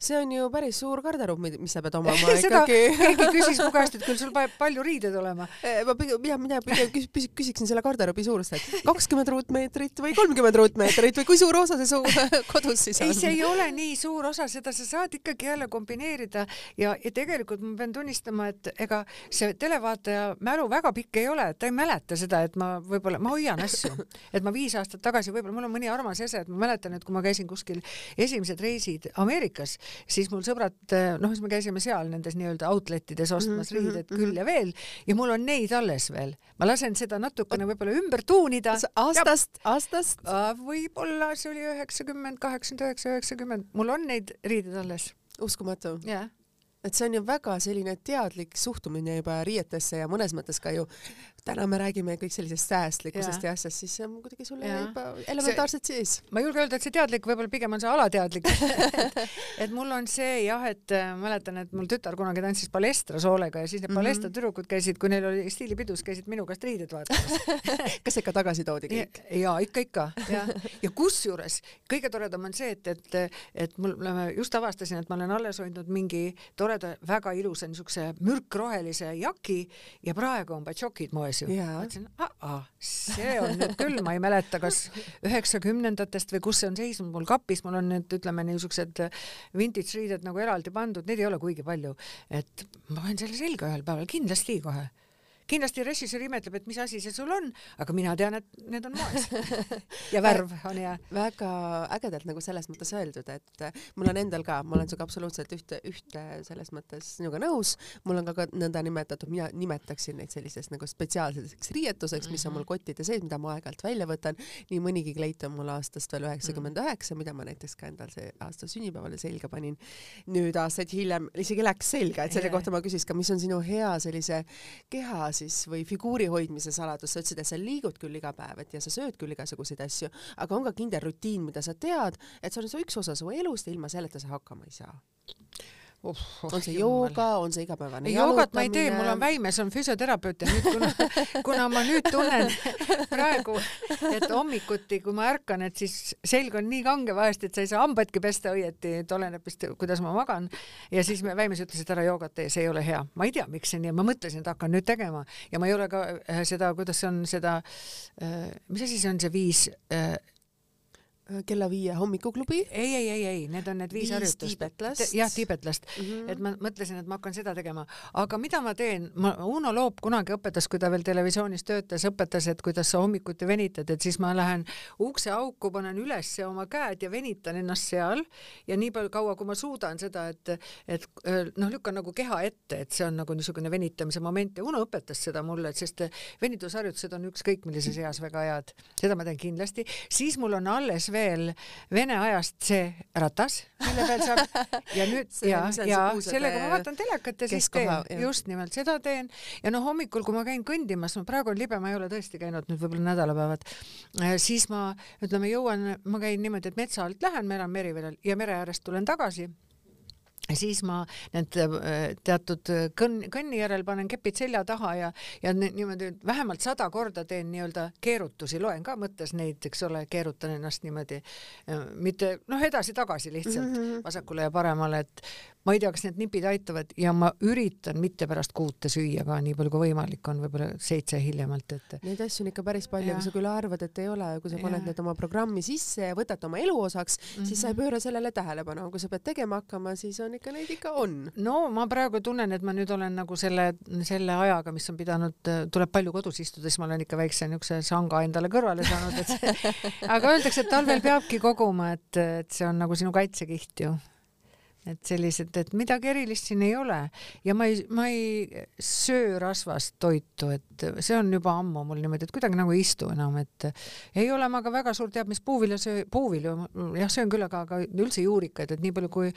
S1: See on ju päris suur garderoob, mis sa pead [LAUGHS] omama ikkagi.
S2: keegi küsis mu käest, et [LAUGHS] küll sul peab palju riideid olema.
S1: ma pigem, mina, mina pigem küs, küs, küsiksin selle garderoobi suurust, et kakskümmend ruutmeetrit või kolmkümmend ruutmeetrit või kui suur osa see su [LAUGHS] kodus siis on?
S2: ei, see ei ole nii suur osa, seda sa saad ikkagi jälle kombineerida ja, ja tegelikult ma pean tunnistama, et ega see televaataja mälu väga pikk ei ole, ta ei mäleta seda, et ma võib-olla, ma hoian asju, et ma viis aastat tagasi, võib-olla mul on mõni armas ese, et ma mäletan, et kui ma käisin kuskil esimesed reisid Ameerikas, siis mul sõbrad, noh, siis me käisime seal nendes nii-öelda outlet ides ostmas mm -hmm, riided mm -hmm. küll ja veel ja mul on neid alles veel. ma lasen seda natukene võib-olla ümber tuunida.
S1: aastast, aastast?
S2: võib-olla see oli üheksakümmend, kaheksakümmend üheksa, üheksakümmend, mul on neid riideid alles.
S1: uskumatu.
S2: jah
S1: et see on ju väga selline teadlik suhtumine juba riietesse ja mõnes mõttes ka ju täna me räägime kõik sellisest säästlikkusest ja, ja asjast, siis see on kuidagi sulle juba elementaarselt sees.
S2: ma ei julge öelda, et see teadlik, võib-olla pigem on see alateadlik et, [LAUGHS] et mul on see jah, et äh, mäletan, et mul tütar kunagi tantsis palestras hoolega ja siis need mm -hmm. palestra tüdrukud käisid, kui neil oli stiilipidus, käisid minu käest riided vaatamas [LAUGHS]
S1: kas ikka tagasi toodi kõik?
S2: ja ikka, ikka ja, ja kusjuures kõige toredam on see, et, et, et mul, just avastasin, et ma olen alles hoidnud mingi toreda, väga ilusa niisuguse mürkrohelise jaki ja praegu on batšokid moes asju. mõtlesin, see on nüüd küll, ma ei mäleta, kas üheksakümnendatest või kus see on seisnud mul kapis, mul on nüüd ütleme niisugused vintage riided nagu eraldi pandud, neid ei ole kuigi palju, et ma panen selle selga ühel päeval kindlasti kohe kindlasti režissöör imetleb, et mis asi see sul on, aga mina tean, et need on moes [LAUGHS] ja värv on hea.
S1: väga ägedalt nagu selles mõttes öeldud, et mul on endal ka, ma olen sinuga absoluutselt ühte, ühte selles mõttes sinuga nõus, mul on ka, ka nõndanimetatud, mina nimetaksin neid selliseks nagu spetsiaalseks riietuseks, mis on mul mhm. kottide sees, mida ma aeg-ajalt välja võtan. nii mõnigi kleit on mul aastast veel üheksakümmend üheksa, mida ma näiteks ka endal see aasta sünnipäevale selga panin. nüüd aastaid hiljem isegi läks selga, et selle kohta ma küsiks ka, mis on sinu hea sellise keha siis või figuuri hoidmise saladus, sa ütlesid, et sa liigud küll iga päev, et ja sa sööd küll igasuguseid asju, aga on ka kindel rutiin, mida sa tead, et see on su üks osa su elust ja ilma selleta sa hakkama ei saa
S2: Oh,
S1: on see jooga, on see igapäevane
S2: ei, joogat ma ei tee, mul on väimes, on füsioterapeut ja nüüd kuna, [LAUGHS] kuna ma nüüd tunnen praegu, et hommikuti, kui ma ärkan, et siis selg on nii kange vahest, et sa ei saa hambaidki pesta õieti, et oleneb vist, kuidas ma magan. ja siis väimes ütles, et ära joogat tee, see ei ole hea. ma ei tea, miks see nii on, ma mõtlesin, et hakkan nüüd tegema ja ma ei ole ka äh, seda, kuidas on seda, äh, mis asi see on, see viis Äh,
S1: kella viie hommikuklubi?
S2: ei, ei, ei, ei, need on need viis, viis
S1: harjutust.
S2: jah, tiibetlast mm. -hmm. et ma mõtlesin, et ma hakkan seda tegema, aga mida ma teen, ma, Uno Loop kunagi õpetas, kui ta veel televisioonis töötas, õpetas, et kuidas sa hommikuti venitad, et siis ma lähen ukseauku, panen üles oma käed ja venitan ennast seal ja nii palju kaua, kui ma suudan seda, et, et noh, lükkan nagu keha ette, et see on nagu niisugune venitamise moment ja Uno õpetas seda mulle, et sest venitusharjutused on ükskõik millises eas väga head, seda ma teen kindlasti, siis mul on alles veel Vene ajast see ratas, mille peal saab [LAUGHS] ja nüüd
S1: See,
S2: ja, ja sellega ma vaatan telekat ja siis teen, just nimelt seda teen. Ja noh, hommikul, kui ma käin kõndimas, no praegu on libe, ma ei ole tõesti käinud nüüd võib-olla nädalapäevad, siis ma ütleme, jõuan, ma käin niimoodi, et metsa alt lähen, ma elan Meriveral ja mere äärest tulen tagasi siis ma need äh, teatud kõnn, kõnni järel panen kepid selja taha ja, ja ni- niimoodi vähemalt sada korda teen nii-öelda keerutusi, loen ka mõttes neid, eks ole, keerutan ennast niimoodi, mitte noh, edasi-tagasi lihtsalt mm -hmm. vasakule ja paremale, et ma ei tea, kas need nipid aitavad ja ma üritan mitte pärast kuute süüa ka nii palju kui võimalik on, võib-olla seitse hiljemalt, et
S1: Neid asju on ikka päris palju, kui sa küll arvad, et ei ole, kui sa paned
S2: Jah.
S1: need oma programmi sisse ja võtad oma elu osaks mm, -hmm. siis sa ei
S2: Mhm.
S1: pööra sellele tähelepanu, kui sa pead tegema hakkama, siis on ikka neid ikka on.
S2: no ma praegu tunnen, et ma nüüd olen nagu selle, selle ajaga, mis on pidanud, tuleb palju kodus istuda, siis ma olen ikka väikse niisuguse sanga endale kõrvale saanud, et [LAUGHS] aga öeldakse, et talvel peabki koguma, et, et see on nagu sinu kaitsekiht ju. Et sellised, et midagi erilist siin ei ole ja ma ei, ma ei söö rasvast toitu, et see on juba ammu mul niimoodi, et kuidagi nagu ei istu enam, et ei ole ma ka väga suur teab mis puuviljasöö, puuvilju, jah, söön küll, aga, aga üldse juurikaid, et nii palju kui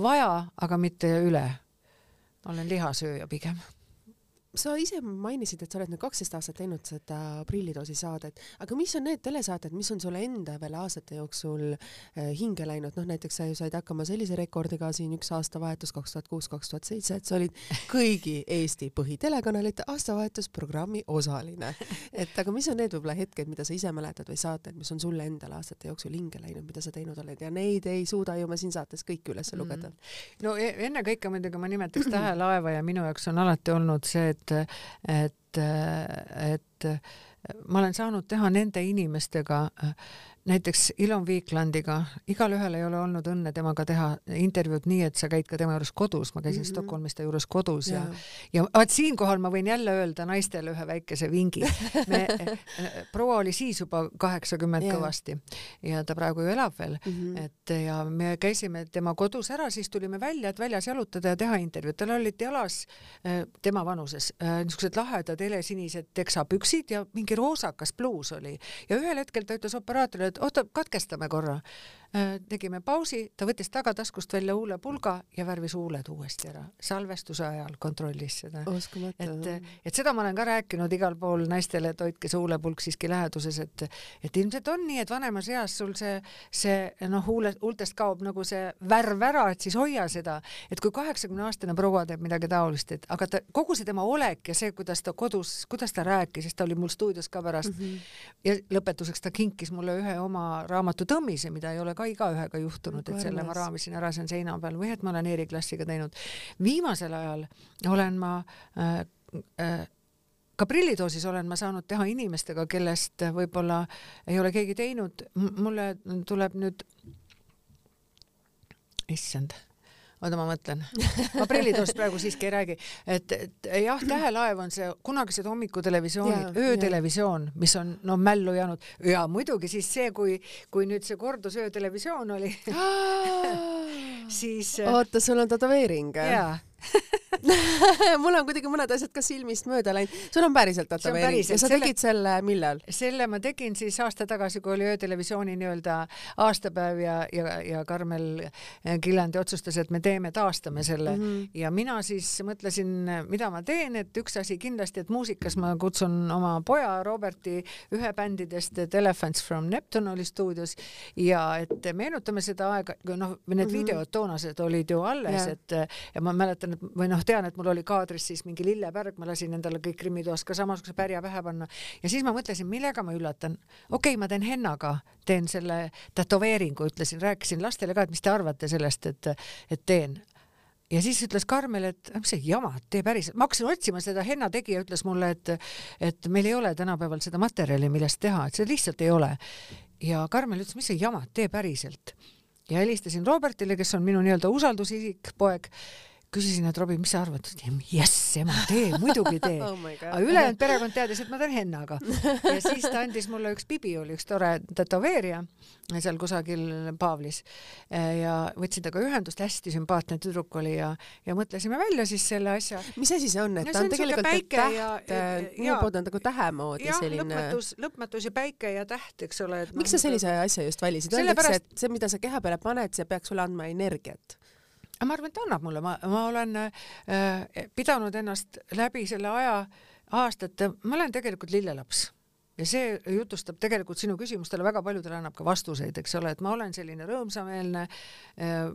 S2: vaja, aga mitte üle. ma olen lihasööja pigem.
S1: Sa ise mainisid, et sa oled nüüd kaksteist aastat teinud seda prillidoosi saadet, aga mis on need telesaated, mis on sulle enda veel aastate jooksul äh, hinge läinud, noh näiteks sa ju said hakkama sellise rekordiga siin üks aastavahetus kaks tuhat kuus, kaks tuhat seitse, et sa olid [LAUGHS] kõigi Eesti põhitelekanalite aastavahetusprogrammi osaline. et aga mis on need võib-olla hetked, mida sa ise mäletad või saated, mis on sulle endale aastate jooksul hinge läinud, mida sa teinud oled ja neid ei suuda ju me siin saates kõik üles lugeda mm.
S2: -hmm. no e- ennekõike muidugi ma nimetaks Tähelaeva ja minu jaoks on alati olnud see, et, et, et ma olen saanud teha nende inimestega näiteks Ilon Viiklandiga, igalühel ei ole olnud õnne temaga teha intervjuud nii, et sa käid ka tema juures kodus, ma käisin mm -hmm. Stockholmis ta juures kodus ja, ja, ja vaat siinkohal ma võin jälle öelda naistele ühe väikese vingi. me, [LAUGHS] proua oli siis juba kaheksakümmend kõvasti ja ta praegu ju elab veel mm, -hmm. et ja me käisime tema kodus ära, siis tulime välja, et väljas jalutada ja teha intervjuud, tal olid jalas tema vanuses niisugused lahedad helesinised teksapüksid ja mingi roosakas pluus oli ja ühel hetkel ta ütles operaatorile, et oota, katkestame korra. Tegime pausi, ta võttis tagataskust välja huulepulga ja värvis huuled uuesti ära. salvestuse ajal kontrollis seda. et, et seda ma olen ka rääkinud igal pool naistele, et hoidke see huulepulk siiski läheduses, et, et ilmselt on nii, et vanemas eas sul see, see noh, huule, huultest kaob nagu see värv ära, et siis hoia seda, et kui kaheksakümne aastane proua teeb midagi taolist, et aga ta, kogu see tema olek ja see, kuidas ta kodus, kuidas ta rääkis, sest ta oli mul stuudios ka pärast mm -hmm. ja lõpetuseks ta kinkis mulle ühe oma raamatu Tõmmise, mida ei ole ka igaühega juhtunud, et selle ma raamisin ära, see on seina peal või et ma olen E-klassiga teinud. viimasel ajal olen ma äh, äh, ka prillidoosis olen ma saanud teha inimestega, kellest võib-olla ei ole keegi teinud. mulle tuleb nüüd, issand oota, ma mõtlen. [LAUGHS] ma prillitoast praegu siiski ei räägi, et, et jah, Tähelaev on see kunagised hommikutelevisioonid, öötelevisioon, mis on no mällu jäänud ja muidugi siis see, kui, kui nüüd see kordus öötelevisioon oli [LAUGHS] siis.
S1: oota, sul on tätoveering?
S2: jaa [LAUGHS]
S1: mul on kuidagi mõned asjad ka silmist mööda läinud. sul on päriselt tätoveering ja sa
S2: selle,
S1: tegid selle millal?
S2: selle ma tegin siis aasta tagasi, kui oli öötelevisiooni nii-öelda aastapäev ja, ja, ja Karmel Killandi otsustas, et me teeme, taastame selle mm -hmm. ja mina siis mõtlesin, mida ma teen, et üks asi kindlasti, et muusikas ma kutsun oma poja Roberti ühe bändidest, et Elephants from Neptune oli stuudios ja et meenutame seda aega, noh, need mm -hmm. videod toonased olid ju alles et ja ma mäletan, et või noh, tean, et mul oli kaadris siis mingi lillepärg, ma lasin endale kõik Krimmitoas ka samasuguse pärja pähe panna ja siis ma mõtlesin, millega ma üllatan. okei okay,, ma teen hennaga, teen selle tätoveeringu, ütlesin, rääkisin lastele ka, et mis te arvate sellest, et, et teen ja siis ütles Karmel, et mis see jama, tee päriselt. ma hakkasin otsima seda henna tegija, ütles mulle, et, et meil ei ole tänapäeval seda materjali, millest teha, et seda lihtsalt ei ole. ja Karmel ütles, mis see jama, tee päriselt. ja helistasin Robertile, kes on minu nii-öelda usaldusisik, poeg küsisin, et Robbie, mis sa arvad? jess, ema, tee, muidugi tee [LAUGHS]
S1: oh
S2: aga ülejäänud perekond teadis, et ma teen hennaga. ja [LAUGHS] siis ta andis mulle üks Bibi oli üks tore tätoveerija seal kusagil Paavlis ja võtsin temaga ühendust, hästi sümpaatne tüdruk oli ja, ja mõtlesime välja siis selle asja.
S1: mis asi see on, et
S2: No
S1: ta on tegelikult
S2: päike
S1: täht,
S2: ja-
S1: minu
S2: ja-
S1: poolt on nagu tähe moodi
S2: jah,
S1: selline.
S2: lõpmatus, lõpmatus ja päike ja täht, eks ole.
S1: miks sa sellise asja just valisid? Öeldakse, et see, mida sa keha peale paned, see peaks sulle andma energiat.
S2: Ma arvan, et ta annab mulle, ma, ma olen äh, pidanud ennast läbi selle aja aastate, ma olen tegelikult lillelaps ja see jutustab tegelikult sinu küsimustele väga paljudele annab ka vastuseid, eks ole, et ma olen selline rõõmsameelne.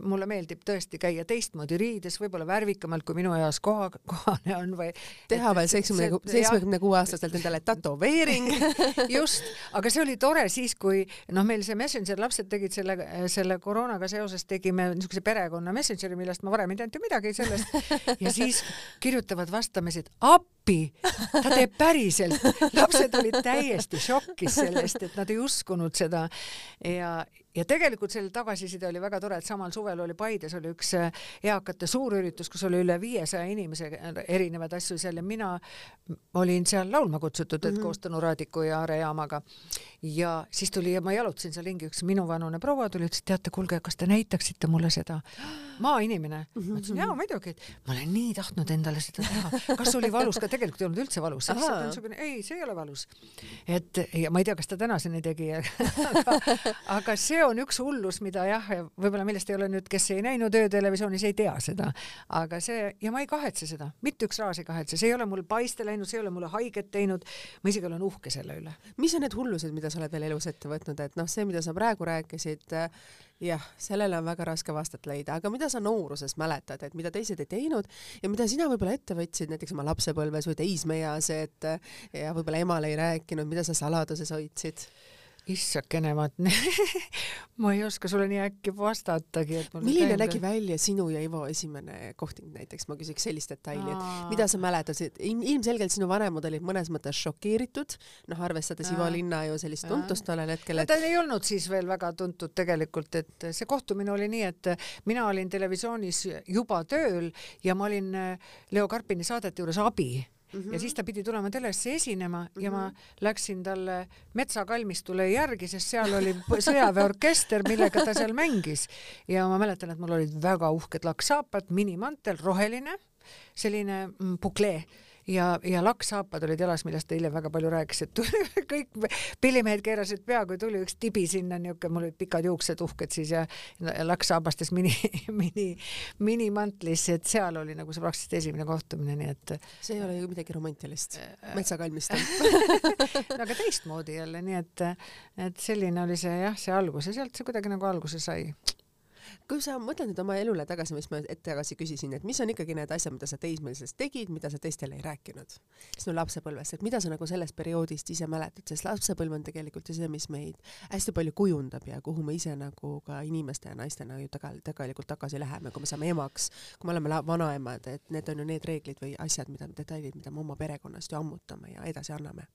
S2: mulle meeldib tõesti käia teistmoodi riides, võib-olla värvikamalt kui minu eas koha, kohane on või.
S1: teha veel seitsmekümne, seitsmekümne kuue aastaselt endale tätoveering [LAUGHS]
S2: just, aga see oli tore siis, kui noh, meil see Messenger, lapsed tegid selle, selle koroonaga seoses tegime niisuguse perekonna Messengeri, millest ma varem ei teadnud ju midagi sellest ja siis kirjutavad vastamisi, et appi, ta teeb päriselt. lapsed olid täiesti šokis sellest, et nad ei uskunud seda ja, ja tegelikult selle tagasiside oli väga tore, et samal suvel oli Paides oli üks äh, eakate suurüritus, kus oli üle viiesaja inimese erinevaid asju seal ja mina olin seal laulma kutsutud, et mm -hmm. koos Tõnu Raadiku ja Aare Jaamaga. ja siis tuli ja ma jalutasin seal ringi, üks minuvanune proua tuli, ütles, teate, kuulge, kas te näitaksite mulle seda maainimene mm. -hmm. ma ütlesin jaa, muidugi, et ma olen nii tahtnud endale seda teha. kas oli valus ka, tegelikult ei olnud üldse valus, niisugune, ei, see ei ole valus. et ja ma ei tea, kas ta tänaseni tegi, aga, aga see on üks hullus, mida jah, võib-olla millest ei ole nüüd, kes ei näinud öötelevisioonis, ei tea seda, aga see ja ma ei kahetse seda, mitte üks raas ei kahetse, see ei ole mul paiste läinud, see ei ole mulle haiget teinud. ma isegi olen uhke selle üle.
S1: mis on need hullused, mida sa oled veel elus ette võtnud, et noh, see, mida sa praegu rääkisid, jah, sellele on väga raske vastet leida, aga mida sa nooruses mäletad, et mida teised ei teinud ja mida sina võib-olla ette võtsid näiteks oma lapsepõlves või teismeeas, et ja võib-olla emale ei rääkinud, mida sa saladuses hoidsid?
S2: Issakene, ma [LAUGHS] ma ei oska sulle nii äkki vastatagi,
S1: milline nägi välja sinu ja Ivo esimene kohting näiteks, ma küsiks sellist detaili, et mida sa mäletad, ilmselgelt sinu vanemad olid mõnes mõttes šokeeritud, noh, arvestades Ivo. Linna ju sellist tuntust tollel hetkel, et
S2: ta ei olnud siis veel väga tuntud tegelikult, et see kohtumine oli nii, et mina olin televisioonis juba tööl ja ma olin Leo Karpini saadete juures abi Mm -hmm. ja siis ta pidi tulema telesse esinema mm -hmm. ja ma läksin talle metsakalmistule järgi, sest seal oli sõjaväeorkester, millega ta seal mängis ja ma mäletan, et mul olid väga uhked lakksaapad, minimantel, roheline, selline mm, buklee ja, ja lakksaapad olid jalas, millest ta hiljem väga palju rääkis, et [LAUGHS] kõik pillimehed keerasid pea, kui tuli üks tibi sinna, niisugune, mul olid pikad juuksed uhked siis ja, ja lakksaabastes mini, [LAUGHS] mini, minimantlis, et seal oli nagu see praktiliselt esimene kohtumine, nii et
S1: see ei ole ju midagi romantilist, metsakalmistul. [LAUGHS]
S2: no aga teistmoodi jälle, nii et, et selline oli see jah, see algus ja sealt see kuidagi nagu alguse sai.
S1: Kui sa mõtled nüüd oma elule tagasi, mis ma hetk tagasi küsisin, et mis on ikkagi need asjad, mida sa teismelises tegid, mida sa teistele ei rääkinud? Sinu lapsepõlvest, et mida sa nagu sellest perioodist ise mäletad, sest lapsepõlv on tegelikult ju see, mis meid hästi palju kujundab ja kuhu me ise nagu ka inimeste ja naistena ju taga, tegelikult tagasi läheme, kui me saame emaks, kui me oleme vanaemad, et need on ju need reeglid või asjad, mida, detailid, mida me oma perekonnast ju ammutame ja edasi anname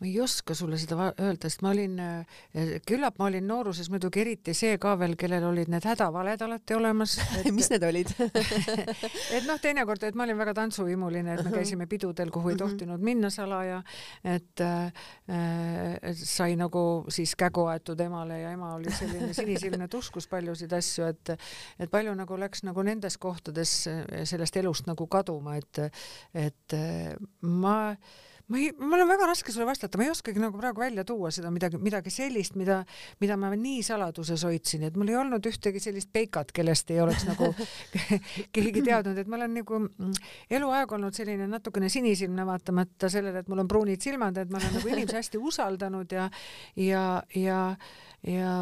S2: ma ei oska sulle seda öelda, sest ma olin, eh, küllap ma olin nooruses muidugi eriti see ka veel, kellel olid need hädavaled alati olemas.
S1: mis need olid [LAUGHS]
S2: et noh, teinekord, et ma olin väga tantsuhimuline, et me käisime pidudel, kuhu ei
S1: Mhm.
S2: tohtinud minna salaja, et äh, äh, sai nagu siis kägu aetud emale ja ema oli selline sinisilmne, et uskus paljusid asju, et et palju nagu läks nagu nendes kohtades äh, sellest elust nagu kaduma, et et äh, ma ei, mul on väga raske sulle vastata, ma ei oskagi nagu praegu välja tuua seda midagi, midagi sellist, mida, mida ma nii saladuses hoidsin, et mul ei olnud ühtegi sellist peikat, kellest ei oleks nagu [LAUGHS] keegi teadnud, et ma olen nagu mm, eluaeg olnud selline natukene sinisilmne, vaatamata sellele, et mul on pruunid silmad, et ma olen nagu inimesi hästi usaldanud ja, ja, ja, ja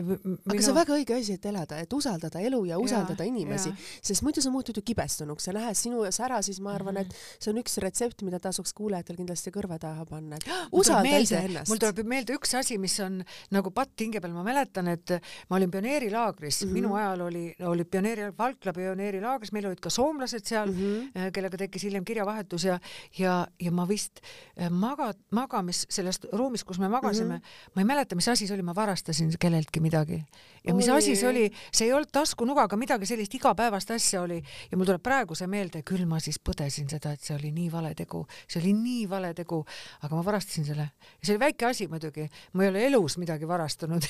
S1: aga see on väga õige asi, et elada, et usaldada elu ja usaldada
S2: Jaa,
S1: inimesi, sest muidu sa muutud ju kibestunuks ja nähes sinu sära, siis ma arvan, et see on üks retsept, mida tasuks kuulajatel kindlasti kõrva taha panna, et usalda iseennast.
S2: mul tuleb meelde üks asi, mis on nagu patt hinge peal, ma mäletan, et ma olin pioneerilaagris mm,
S1: Mhm.
S2: -hmm. minu ajal oli, oli pioneeri, Valkla pioneerilaagris, meil olid ka soomlased seal mm,
S1: Mhm.
S2: -hmm. kellega tekkis hiljem kirjavahetus ja, ja, ja ma vist maga, magamis sellest ruumist, kus me magasime mm,
S1: Mhm.
S2: -hmm. ma ei mäleta, mis asi see oli, ma varastasin kelleltki midagi ja mis
S1: Oi.
S2: asi see oli, see ei olnud taskunugaga midagi sellist igapäevast asja oli. Ja mul tuleb praegu see meelde, küll ma siis põdesin seda, et see oli nii vale tegu, see oli nii vale tegu, aga ma varastasin selle. see oli väike asi muidugi, ma ei ole elus midagi varastanud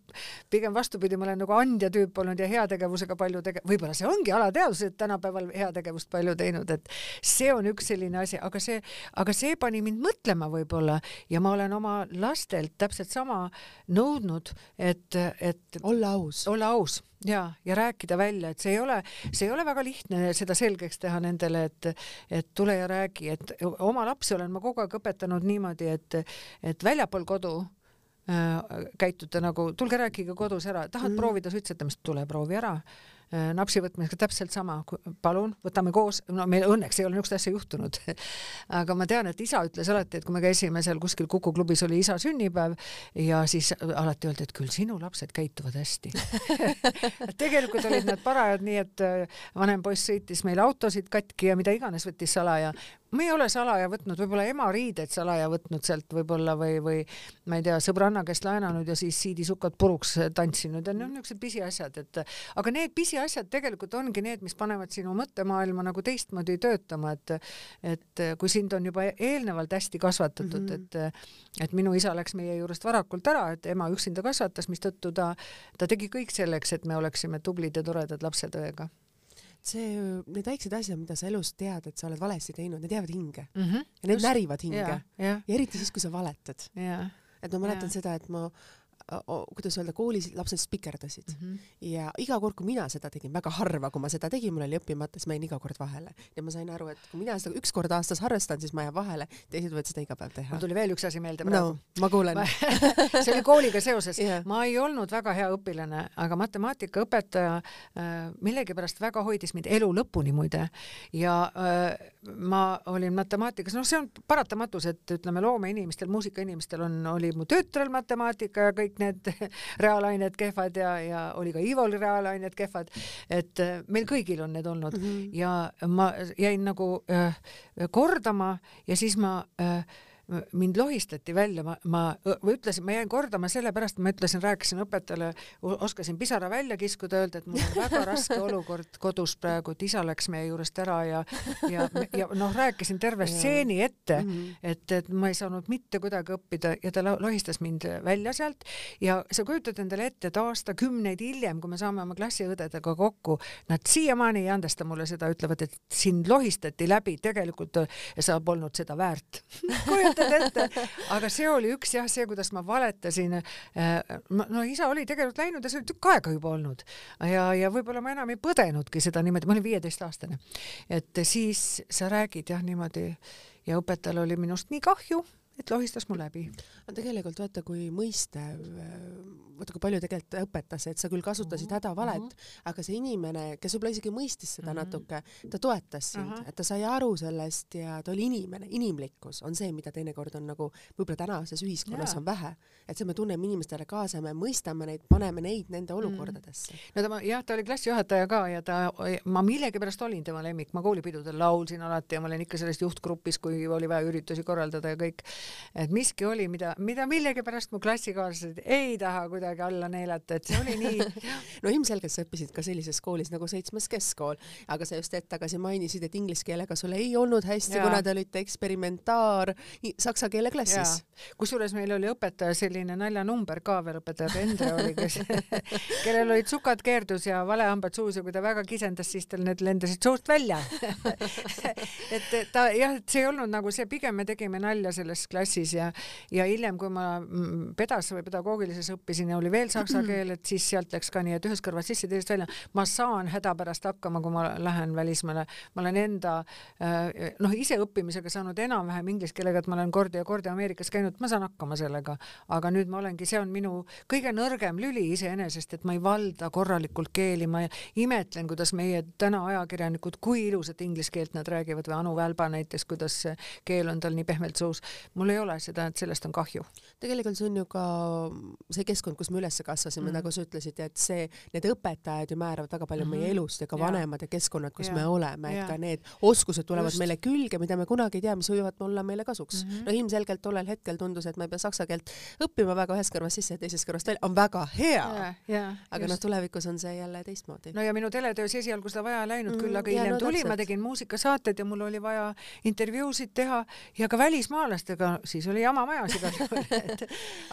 S2: [LAUGHS] pigem vastupidi, ma olen nagu andja tüüp olnud ja heategevusega palju tege-, võib-olla see ongi alateadvus, et tänapäeval heategevust palju teinud, et see on üks selline asi, aga see, aga see pani mind mõtlema võib-olla. Ja ma olen oma lastelt täpselt sama nõudnud, et, et
S1: olla aus.
S2: olla aus ja, ja rääkida välja, et see ei ole, see ei ole väga lihtne seda selgeks teha nendele, et, et tule ja räägi, et oma lapsi olen ma kogu aeg õpetanud niimoodi, et, et väljapool kodu äh, käitute nagu, tulge rääkige kodus ära, tahad mm. proovida suitsetamist, tule proovi ära napsi võtmisega täpselt sama, palun, võtame koos, no meil õnneks ei ole niisugust asja juhtunud. [LAUGHS] Aga ma tean, et isa ütles alati, et kui me käisime seal kuskil Kuku klubis oli isa sünnipäev ja siis alati öeldi, et küll sinu lapsed käituvad hästi. [LAUGHS] Tegelikult olid nad parajad, nii et äh, vanem poiss sõitis meil autosid katki ja mida iganes võttis salaja ma ei ole salaja võtnud, võib-olla ema riideid salaja võtnud sealt võib-olla või, või ma ei tea, sõbranna käest laenanud ja siis siidisukad puruks tantsinud ja noh, niisugused pisiasjad, et aga need pisiasjad tegelikult ongi need, mis panevad sinu mõttemaailma nagu teistmoodi töötama, et et kui sind on juba eelnevalt hästi kasvatatud mm, -hmm. et et minu isa läks meie juurest varakult ära, et ema üksinda kasvatas, mistõttu ta, ta tegi kõik selleks, et me oleksime tublid ja toredad lapsed õega
S1: see, need väiksed asjad, mida sa elus tead, et sa oled valesti teinud, need jäävad hinge
S2: mm. -hmm.
S1: ja need Just. närivad hinge.
S2: ja, ja.
S1: eriti siis, kui sa valetad. et ma mäletan
S2: Ja.
S1: seda, et ma kuidas öelda, koolis lapsed spikerdasid. Mm -hmm. ja iga kord, kui mina seda tegin, väga harva, kui ma seda tegin, mul oli õppimata, siis ma jäin iga kord vahele. Ja ma sain aru, et kui mina seda üks kord aastas harrastan, siis ma jään vahele, teised võivad seda iga päev teha.
S2: mul tuli veel üks asi meelde praegu.
S1: no,. ma kuulen. [LAUGHS]
S2: See oli kooliga seoses.
S1: Yeah..
S2: ma ei olnud väga hea õpilane, aga matemaatikaõpetaja äh, millegipärast väga hoidis mind elu lõpuni muide. Ja äh, ma olin matemaatikas, noh, see on paratamatus, et ütleme, loomeinimestel, muusikainimestel on, oli mu tütrel matemaatika ja kõik need [LAUGHS] reaalained kehvad ja, ja oli ka Ivol reaalained kehvad, et äh, meil kõigil on need olnud mm -hmm. ja ma jäin nagu äh, kordama ja siis ma äh, mind lohistati välja, ma, ma ütlesin, ma jäin kordama sellepärast, ma ütlesin, rääkisin õpetajale, oskasin pisara välja kiskuda, öelda, et mul on väga raske olukord kodus praegu, et isa läks meie juurest ära ja ja, ja noh, rääkisin terve stseeni ette -hmm. et, et ma ei saanud mitte kuidagi õppida ja ta lohistas mind välja sealt. Ja sa kujutad endale ette, et aastakümneid hiljem, kui me saame oma klassiõdedega kokku, nad siiamaani ei andesta mulle seda, ütlevad, et sind lohistati läbi, tegelikult sa polnud seda väärt [LAUGHS] kujutad ette, aga see oli üks jah, see, kuidas ma valetasin. no isa oli tegelikult läinud ja see oli tükk aega juba olnud ja, ja võib-olla ma enam ei põdenudki seda niimoodi, ma olin viieteistaastane. et siis sa räägid jah niimoodi ja õpetajal oli minust nii kahju et lohistas mu läbi.
S1: aga tegelikult vaata, kui mõistev, vaata kui palju tegelikult õpetas, et sa küll kasutasid
S2: Mhm,
S1: hädavalet uh, -huh. aga see inimene, kes võib-olla isegi mõistis seda
S2: Mhm.
S1: -huh. natuke, ta toetas sind
S2: Ahah.
S1: -huh. et ta sai aru sellest ja ta oli inimene, inimlikkus on see, mida teinekord on nagu võib-olla tänases ühiskonnas
S2: Jaa.
S1: on vähe, et see, me tunneme inimestele kaasa, me mõistame neid, paneme neid nende olukordadesse mm.
S2: no ta, jah, ta oli klassijuhataja ka ja ta, ma millegipärast olin tema lemmik, ma koolipidudel laulsin alati ja ma olin ikka selles juhtgrupis, kui oli vaja üritusi korraldada ja kõik. Et miski oli, mida, mida millegipärast mu klassikaaslased ei taha kuidagi alla neelata, et see oli nii. [LAUGHS]
S1: No ilmselgelt sa õppisid ka sellises koolis nagu seitsmes keskkool, aga sa just hetk tagasi mainisid, et inglise keelega sul ei olnud hästi, kuna te olite eksperimentaar saksa keele klassis.
S2: kusjuures meil oli õpetaja selline naljanumber ka veel, õpetaja Pendre oli, kes, [LAUGHS] [LAUGHS] kellel olid sukad keerdus ja valehambad suus ja kui ta väga kisendas, siis tal need lendasid suust välja. Et ta jah, et see ei olnud nagu see, pigem me tegime nalja selles klassis ja ja hiljem, kui ma mm, pedas või pedagoogilises õppisin ja oli veel saksa keel, et siis sealt läks ka nii, et ühest kõrvast sisse, teisest välja. ma saan hädapärast hakkama, kui ma lähen välismaale. ma olen enda äh, noh, ise õppimisega saanud enam-vähem inglise keelega, et ma olen kord ja kord Ameerikas käinud, ma saan hakkama sellega. aga nüüd ma olengi, see on minu kõige nõrgem lüli iseenesest, et ma ei valda korralikult keeli, ma imetlen, kuidas meie täna ajakirjanikud, kui ilusat inglise keelt nad räägivad või Anu Välba näiteks, kuidas keel on tal nii pehmelt suus. mul mul ei ole seda, et sellest on kahju.
S1: tegelikult see on ju ka see keskkond, kus me üles kasvasime mm, -hmm. nagu sa ütlesid, et see, need õpetajad ju määravad väga palju mm -hmm. meie elust ja ka vanemad ja keskkonnad, kus ja. me oleme, et ja. ka need oskused tulevad Just. meile külge, mida me kunagi ei tea, mis võivad olla meile kasuks mm. -hmm. no ilmselgelt tollel hetkel tundus, et ma ei pea saksa keelt õppima väga ühest kõrvast sisse ja teisest kõrvast välja, on väga hea. aga noh, tulevikus on see jälle teistmoodi.
S2: no ja minu teletöös esialgu seda vaja ei läinud mm -hmm. küll, aga hiljem no, tuli, ma tegin muusikasaated ja mul oli vaja intervjuusid teha ja ka välismaalastega, siis oli jama majas igal juhul, [LAUGHS] et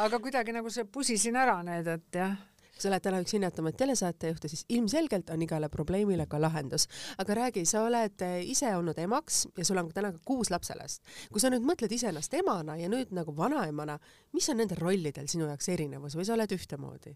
S2: aga kuidagi nagu see pusisin ära need, et jah
S1: sa oled täna üks hinnatumaid telesaatejuhte, siis ilmselgelt on igale probleemile ka lahendus. aga räägi, sa oled ise olnud emaks ja sul on täna ka kuus lapselast. kui sa nüüd mõtled iseennast emana ja nüüd nagu vanaemana, mis on nendel rollidel sinu jaoks erinevus või sa oled ühtemoodi?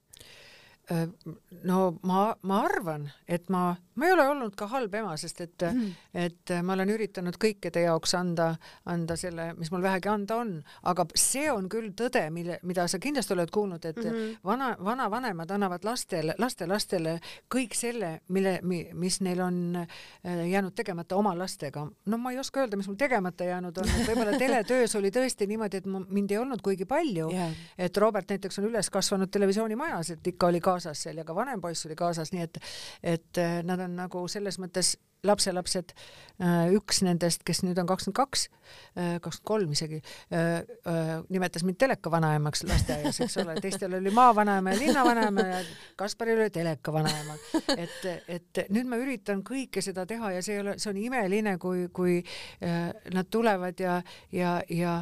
S2: No ma, ma arvan, et ma, ma ei ole olnud ka halb ema, sest et mm., et ma olen üritanud kõikide jaoks anda, anda selle, mis mul vähegi anda on, aga see on küll tõde, mille, mida sa kindlasti oled kuulnud, et mm -hmm. vana, vanavanemad annavad lastele, lastelastele kõik selle, mille, mis neil on äh, jäänud tegemata oma lastega. no ma ei oska öelda, mis mul tegemata jäänud on, et võib-olla [LAUGHS] teletöös oli tõesti niimoodi, et mind ei olnud kuigi palju yeah., et Robert näiteks on üles kasvanud televisioonimajas, et ikka oli ka kaasas seal ja ka vanem poiss oli kaasas, nii et, et äh, nad on nagu selles mõttes lapselapsed, äh, üks nendest, kes nüüd on kakskümmend kaks, äh, kakskümmend kolm isegi, nimetas mind teleka vanaemaks lasteaias, eks ole, teistel oli maavanaema ja linnavanaema ja Kasparil oli teleka vanaema. et, et nüüd ma üritan kõike seda teha ja see ei ole, see on imeline, kui, kui nad tulevad ja, ja, ja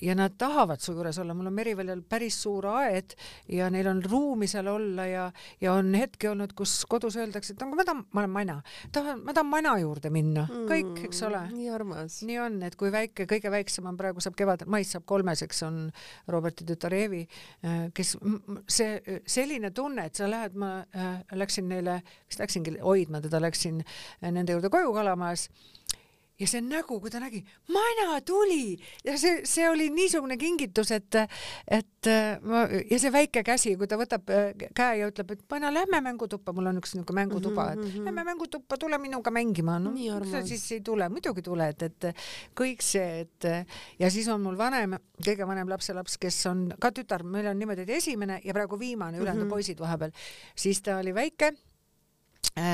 S2: ja nad tahavad su juures olla, mul on Meriväljal päris suur aed ja neil on ruumi seal olla ja, ja on hetki olnud, kus kodus öeldakse, et ma tahan, ma olen mana, tahan, ma tahan mana juurde minna mm,, kõik, eks ole.
S1: nii armas.
S2: nii on, et kui väike, kõige väiksem on praegu saab kevadel, mais saab kolmeseks, on Roberti tütar Eevi, äh, kes see selline tunne, et sa lähed, ma äh, läksin neile, vist läksingi hoidma teda, läksin äh, nende juurde koju Kalamajas ja see nägu, kui ta nägi, mana tuli ja see, see oli niisugune kingitus, et, et ma ja see väike käsi, kui ta võtab äh, käe ja ütleb, et mana, lähme mängutuppa, mul on üks niisugune mängutuba, et mm -hmm. lähme mängutuppa, tule minuga mängima. no sa siis ei tule, muidugi tuled, et kõik see, et ja siis on mul vanem, kõige vanem lapselaps, kes on ka tütar, meil on niimoodi, et esimene ja praegu viimane, ülejäänud mm -hmm. poisid vahepeal, siis ta oli väike Äh,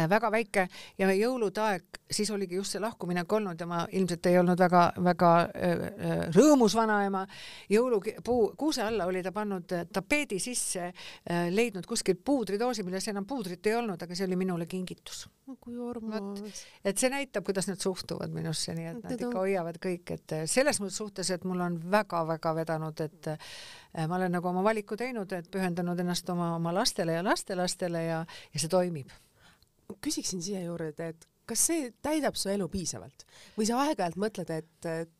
S2: väga väike ja jõulude aeg, siis oligi just see lahkuminek olnud ja ma ilmselt ei olnud väga-väga äh, äh, rõõmus vanaema. jõulupuu, kuuse alla oli ta pannud tapeedi sisse, leidnud kuskilt puudridoosi, milles enam puudrit ei olnud, aga see oli minule kingitus.
S1: kui armas.
S2: et see näitab, kuidas nad suhtuvad minusse, nii et nad ikka hoiavad kõik, et selles mõttes suhtes, et mul on väga-väga vedanud, et ma olen nagu oma valiku teinud, et pühendanud ennast oma, oma lastele ja lastelastele ja, ja see toimib
S1: küsiksin siia juurde, et kas see täidab su elu piisavalt või sa aeg-ajalt mõtled, et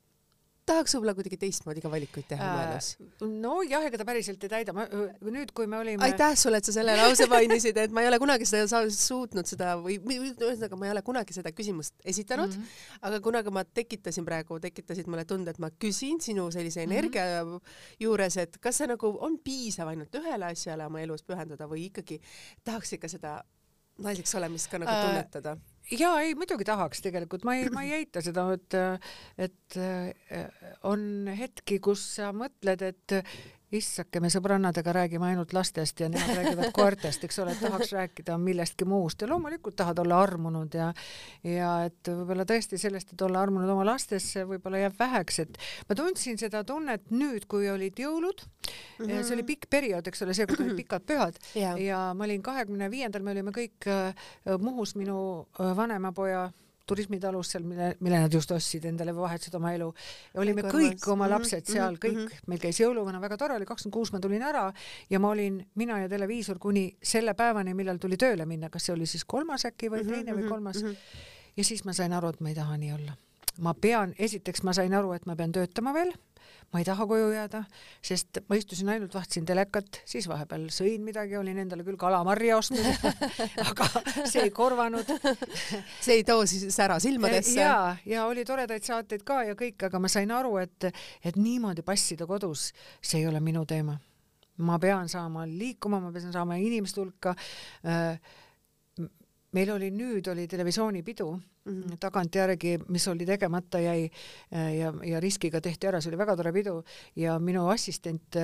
S1: tahaks võib-olla kuidagi teistmoodi ka valikuid teha oma elus?
S2: nojah, ega ta päriselt ei täida, ma nüüd, kui me olime.
S1: aitäh sulle, et sa selle lause mainisid, et ma ei ole kunagi seda suutnud seda või ühesõnaga ma ei ole kunagi seda küsimust esitanud mm, -hmm. aga kuna ka ma tekitasin praegu, tekitasid mulle tunde, et ma küsin sinu sellise mhm. energia mm -hmm. juures, et kas see nagu on piisav ainult ühele asjale oma elus pühendada või ikkagi tahaks ikka seda naiseks olemist ka nagu äh, tunnetada
S2: äh,? jaa, ei muidugi tahaks tegelikult, ma ei, ma ei eita seda, et, et äh, on hetki, kus sa mõtled, et issake, me sõbrannadega räägime ainult lastest ja nemad räägivad koertest, eks ole, tahaks rääkida millestki muust ja loomulikult tahad olla armunud ja ja et võib-olla tõesti sellest, et olla armunud oma lastesse, võib-olla jääb väheks, et ma tundsin seda tunnet nüüd, kui olid jõulud mm, -hmm. see oli pikk periood, eks ole, seekord olid [CLEARS THROAT] pikad pühad ja. ja ma olin kahekümne viiendal, me olime kõik äh, Muhus minu äh, vanema poja turismitalus seal, mille, mille nad just ostsid endale vahetasid oma elu. ja olime kõik oma mhm, lapsed seal mm, -hmm. kõik -hmm. meil käis jõuluvana, väga tore oli, kakskümmend kuus ma tulin ära ja ma olin, mina ja televiisor kuni selle päevani, millal tuli tööle minna, kas see oli siis kolmas äkki või mhm, teine või kolmas ja siis ma sain aru, et ma ei taha nii olla. ma pean, esiteks ma sain aru, et ma pean töötama veel ma ei taha koju jääda, sest ma istusin ainult, vaatasin telekat, siis vahepeal sõin midagi, olin endale küll kalamarja ostnud [LAUGHS] aga see ei korvanud
S1: see ei too siis sära silmadesse?
S2: ja, ja oli toredaid saateid ka ja kõik, aga ma sain aru, et, et niimoodi passida kodus, see ei ole minu teema. ma pean saama liikuma, ma pean saama inimeste hulka äh, meil oli nüüd oli televisioonipidu mm -hmm. tagantjärgi, mis oli tegemata jäi ja, ja riskiga tehti ära, see oli väga tore pidu ja minu assistent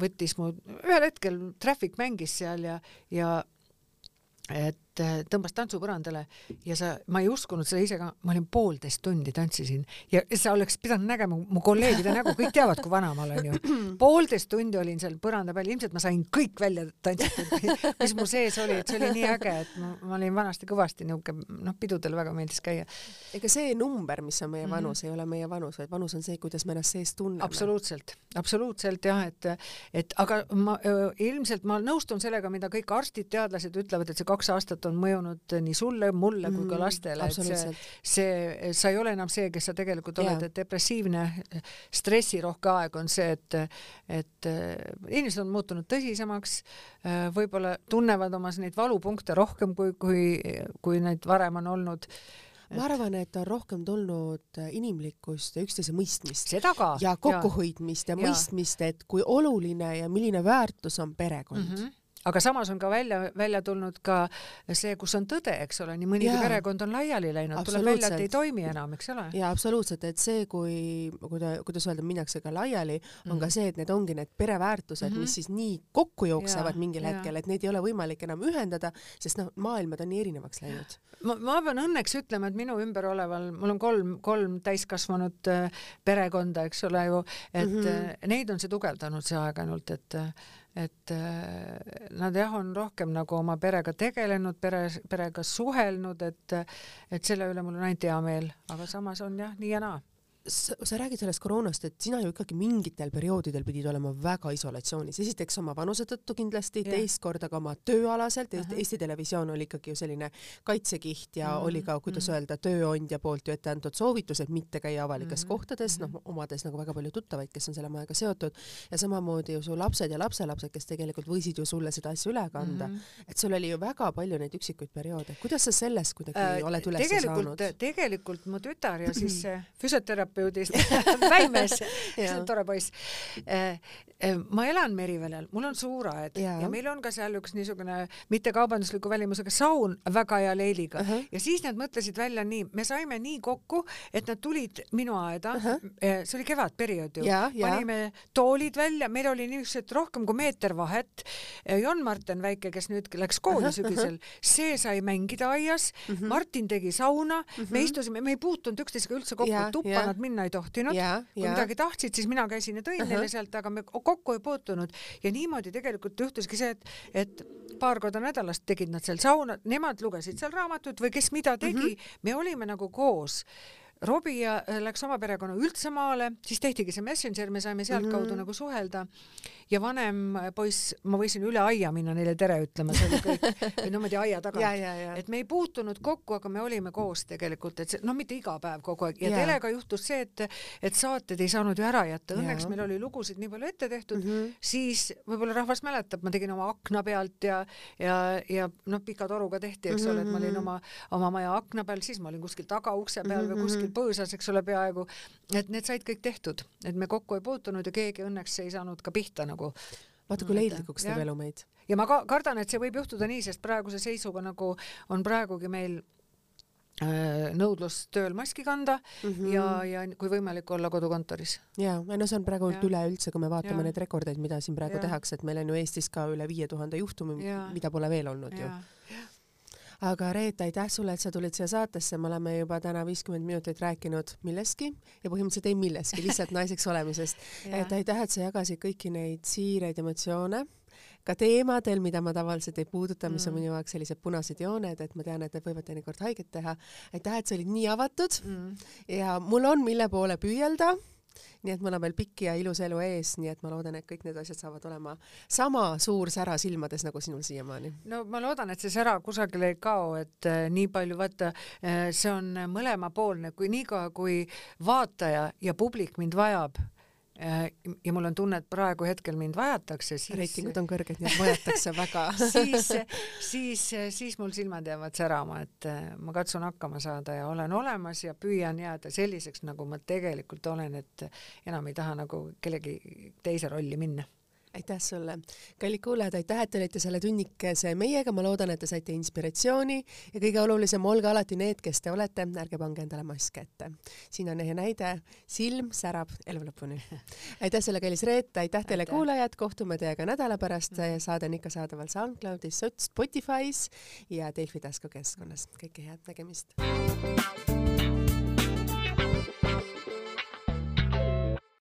S2: võttis mu, ühel hetkel Traffic mängis seal ja, ja et Äh, tõmbas tantsupõrandale ja sa, ma ei uskunud seda ise ka, ma olin poolteist tundi tantsisin ja sa oleks pidanud nägema mu kolleegide nägu, kõik teavad, kui vana ma olen ju. [CLEARS THROAT] poolteist tundi olin seal põranda peal, ilmselt ma sain kõik välja tantsitud, mis mu sees oli, et see oli nii äge, et ma, ma olin vanasti kõvasti niisugune, noh, pidudel väga meeldis käia.
S1: ega see number, mis on meie mhm. vanus mm, -hmm. ei ole meie vanus, vaid vanus on see, kuidas me ennast sees tunneme.
S2: absoluutselt, absoluutselt jah, et, et aga ma ilmselt ma nõustun sellega, mida kõik arstid, teadlased ütlevad, et see kaks aastat on mõjunud nii sulle, mulle kui ka mhm, lastele, et see, see, sa ei ole enam see, kes sa tegelikult oled, et depressiivne, stressirohke aeg on see, et, et äh, inimesed on muutunud tõsisemaks, äh, võib-olla tunnevad omas neid valupunkte rohkem, kui, kui, kui neid varem on olnud.
S1: Ma arvan, et on rohkem tulnud inimlikkust ja üksteise mõistmist.
S2: ja
S1: kokkuhoidmist ja, ja mõistmist, et kui oluline ja milline väärtus on perekond. Mm. -hmm
S2: aga samas on ka välja, välja tulnud ka see, kus on tõde, eks ole, nii mõnigi perekond on laiali läinud, tuleb välja, et ei toimi enam, eks ole.
S1: ja absoluutselt, et see, kui, kuida-, kuidas öelda, minnakse ka laiali, on mm. ka see, et need ongi need pereväärtused mm, -hmm. mis siis nii kokku jooksevad ja, mingil hetkel, et neid ei ole võimalik enam ühendada, sest noh, maailmad on nii erinevaks läinud.
S2: ma, ma pean õnneks ütlema, et minu ümber oleval, mul on kolm, kolm täiskasvanud äh, perekonda, eks ole ju, et mm -hmm. neid on see tugevdanud, see aeg ainult, et et äh, nad jah, on rohkem nagu oma perega tegelenud, pere, perega suhelnud, et et selle üle mul on ainult hea meel, aga samas on jah, nii ja naa
S1: sa, räägid sellest koroonast, et sina ju ikkagi mingitel perioodidel pidid olema väga isolatsioonis, esiteks oma vanuse tõttu kindlasti, teist korda ka oma tööalaselt uh, -huh. Eesti Televisioon oli ikkagi ju selline kaitsekiht ja uh -huh. oli ka, kuidas uh -huh. öelda, tööandja poolt ju ette antud soovitused mitte käia avalikes uh -huh. kohtades, noh, omades nagu väga palju tuttavaid, kes on selle majaga seotud ja samamoodi ju su lapsed ja lapselapsed, kes tegelikult võisid ju sulle seda asja üle kanda uh, -huh. et sul oli ju väga palju neid üksikuid perioode, kuidas sa sellest kuidagi äh, oled üles
S2: saanud? tegelikult mu tütar ja siis [CLEARS THROAT] füsioterapeut terapeudist [LAUGHS] Väimes see on tore poiss. Äh, äh, ma elan Meriväljal, mul on suuraed ja. ja meil on ka seal üks niisugune mittekaubandusliku välimusega saun väga hea leiliga uh -huh. ja siis nad mõtlesid välja nii, me saime nii kokku, et nad tulid minu aeda uh, -huh. see oli kevadperiood ju, panime toolid välja, meil oli niisugused rohkem kui meeter vahet. Jon Marten väike, kes nüüd läks kooli uh -huh. sügisel, see sai mängida aias uh, -huh. Martin tegi sauna uh, -huh. me istusime, me ei puutunud üksteisega üldse kokku, tuppa nad minna ei tohtinud. kui midagi tahtsid, siis mina käisin ja tõin uh -huh. neile sealt, aga me kokku ei puutunud ja niimoodi tegelikult juhtuski see, et, et paar korda nädalas tegid nad seal sauna, nemad lugesid seal raamatut või kes mida tegi uh, -huh. me olime nagu koos Robbie äh, läks oma perekonna üldse maale, siis tehtigi see Messenger, me saime sealtkaudu mm -hmm. nagu suhelda ja vanem poiss, ma võisin üle aia minna neile tere ütlema, see oli kõik, [LAUGHS] või niimoodi aia tagant. et me ei puutunud kokku, aga me olime koos tegelikult, et see, noh, mitte iga päev kogu aeg ja, ja. telega juhtus see, et, et saated ei saanud ju ära jätta, õnneks ja. meil oli lugusid nii palju ette tehtud mm, -hmm. siis võib-olla rahvas mäletab, ma tegin oma akna pealt ja, ja, ja noh, pika toruga tehti, eks mm -hmm. ole, et ma olin mhm. oma, oma maja akna peal, siis ma olin kuskil tagaukse peal mm -hmm. või kuskil kuskil põõsas, eks ole, peaaegu, et need said kõik tehtud, et me kokku ei puutunud ja keegi õnneks ei saanud ka pihta nagu
S1: vaata kui leidlikuks teeb elu meid.
S2: ja ma ka kardan, et see võib juhtuda nii, sest praeguse seisuga nagu on praegugi meil äh, nõudlus tööl maski kanda mm -hmm. ja, ja kui võimalik olla kodukontoris.
S1: ja, no see on praegu üleüldse, kui me vaatame ja. neid rekordeid, mida siin praegu ja. tehakse, et meil on ju Eestis ka üle viie tuhande juhtumi, mida pole veel olnud ja. ju aga Reet, aitäh sulle, et sa tulid siia saatesse, me oleme juba täna viiskümmend minutit rääkinud millestki ja põhimõtteliselt ei millestki, lihtsalt naiseks olemisest [LAUGHS] et aitäh, et sa jagasid kõiki neid siireid emotsioone ka teemadel, mida ma tavaliselt ei puuduta, mis mm. on minu jaoks sellised punased jooned, et ma tean, et need võivad teinekord haiget teha. aitäh, et sa olid nii avatud mm. ja mul on, mille poole püüelda nii et mul on veel pikk ja ilus elu ees, nii et ma loodan, et kõik need asjad saavad olema sama suur sära silmades nagu sinul siiamaani.
S2: no ma loodan, et see sära kusagile ei kao, et äh, nii palju vaata äh,, see on mõlemapoolne, kui niikaua, kui vaataja ja publik mind vajab ja mul on tunne, et praegu hetkel mind vajatakse,
S1: siis reitingud on kõrged, nii et vajatakse väga. [LAUGHS]
S2: Siis, siis, siis mul silmad jäävad särama, et äh, ma katsun hakkama saada ja olen olemas ja püüan jääda selliseks, nagu ma tegelikult olen, et enam ei taha nagu kellegi teise rolli minna
S1: aitäh sulle. kallid kuulajad, aitäh, et te olite selle tunnikese meiega, ma loodan, et te saite inspiratsiooni ja kõige olulisem, olge alati need, kes te olete, ärge pange endale maske ette. siin on ehe näide, silm särab elu lõpuni. [LAUGHS] aitäh sulle, kallis Reet, aitäh teile, kuulajad, kohtume teiega nädala pärast, saade on ikka saadaval SoundCloudis, Spotify's ja Delfi taskukeskkonnas. kõike head, nägemist!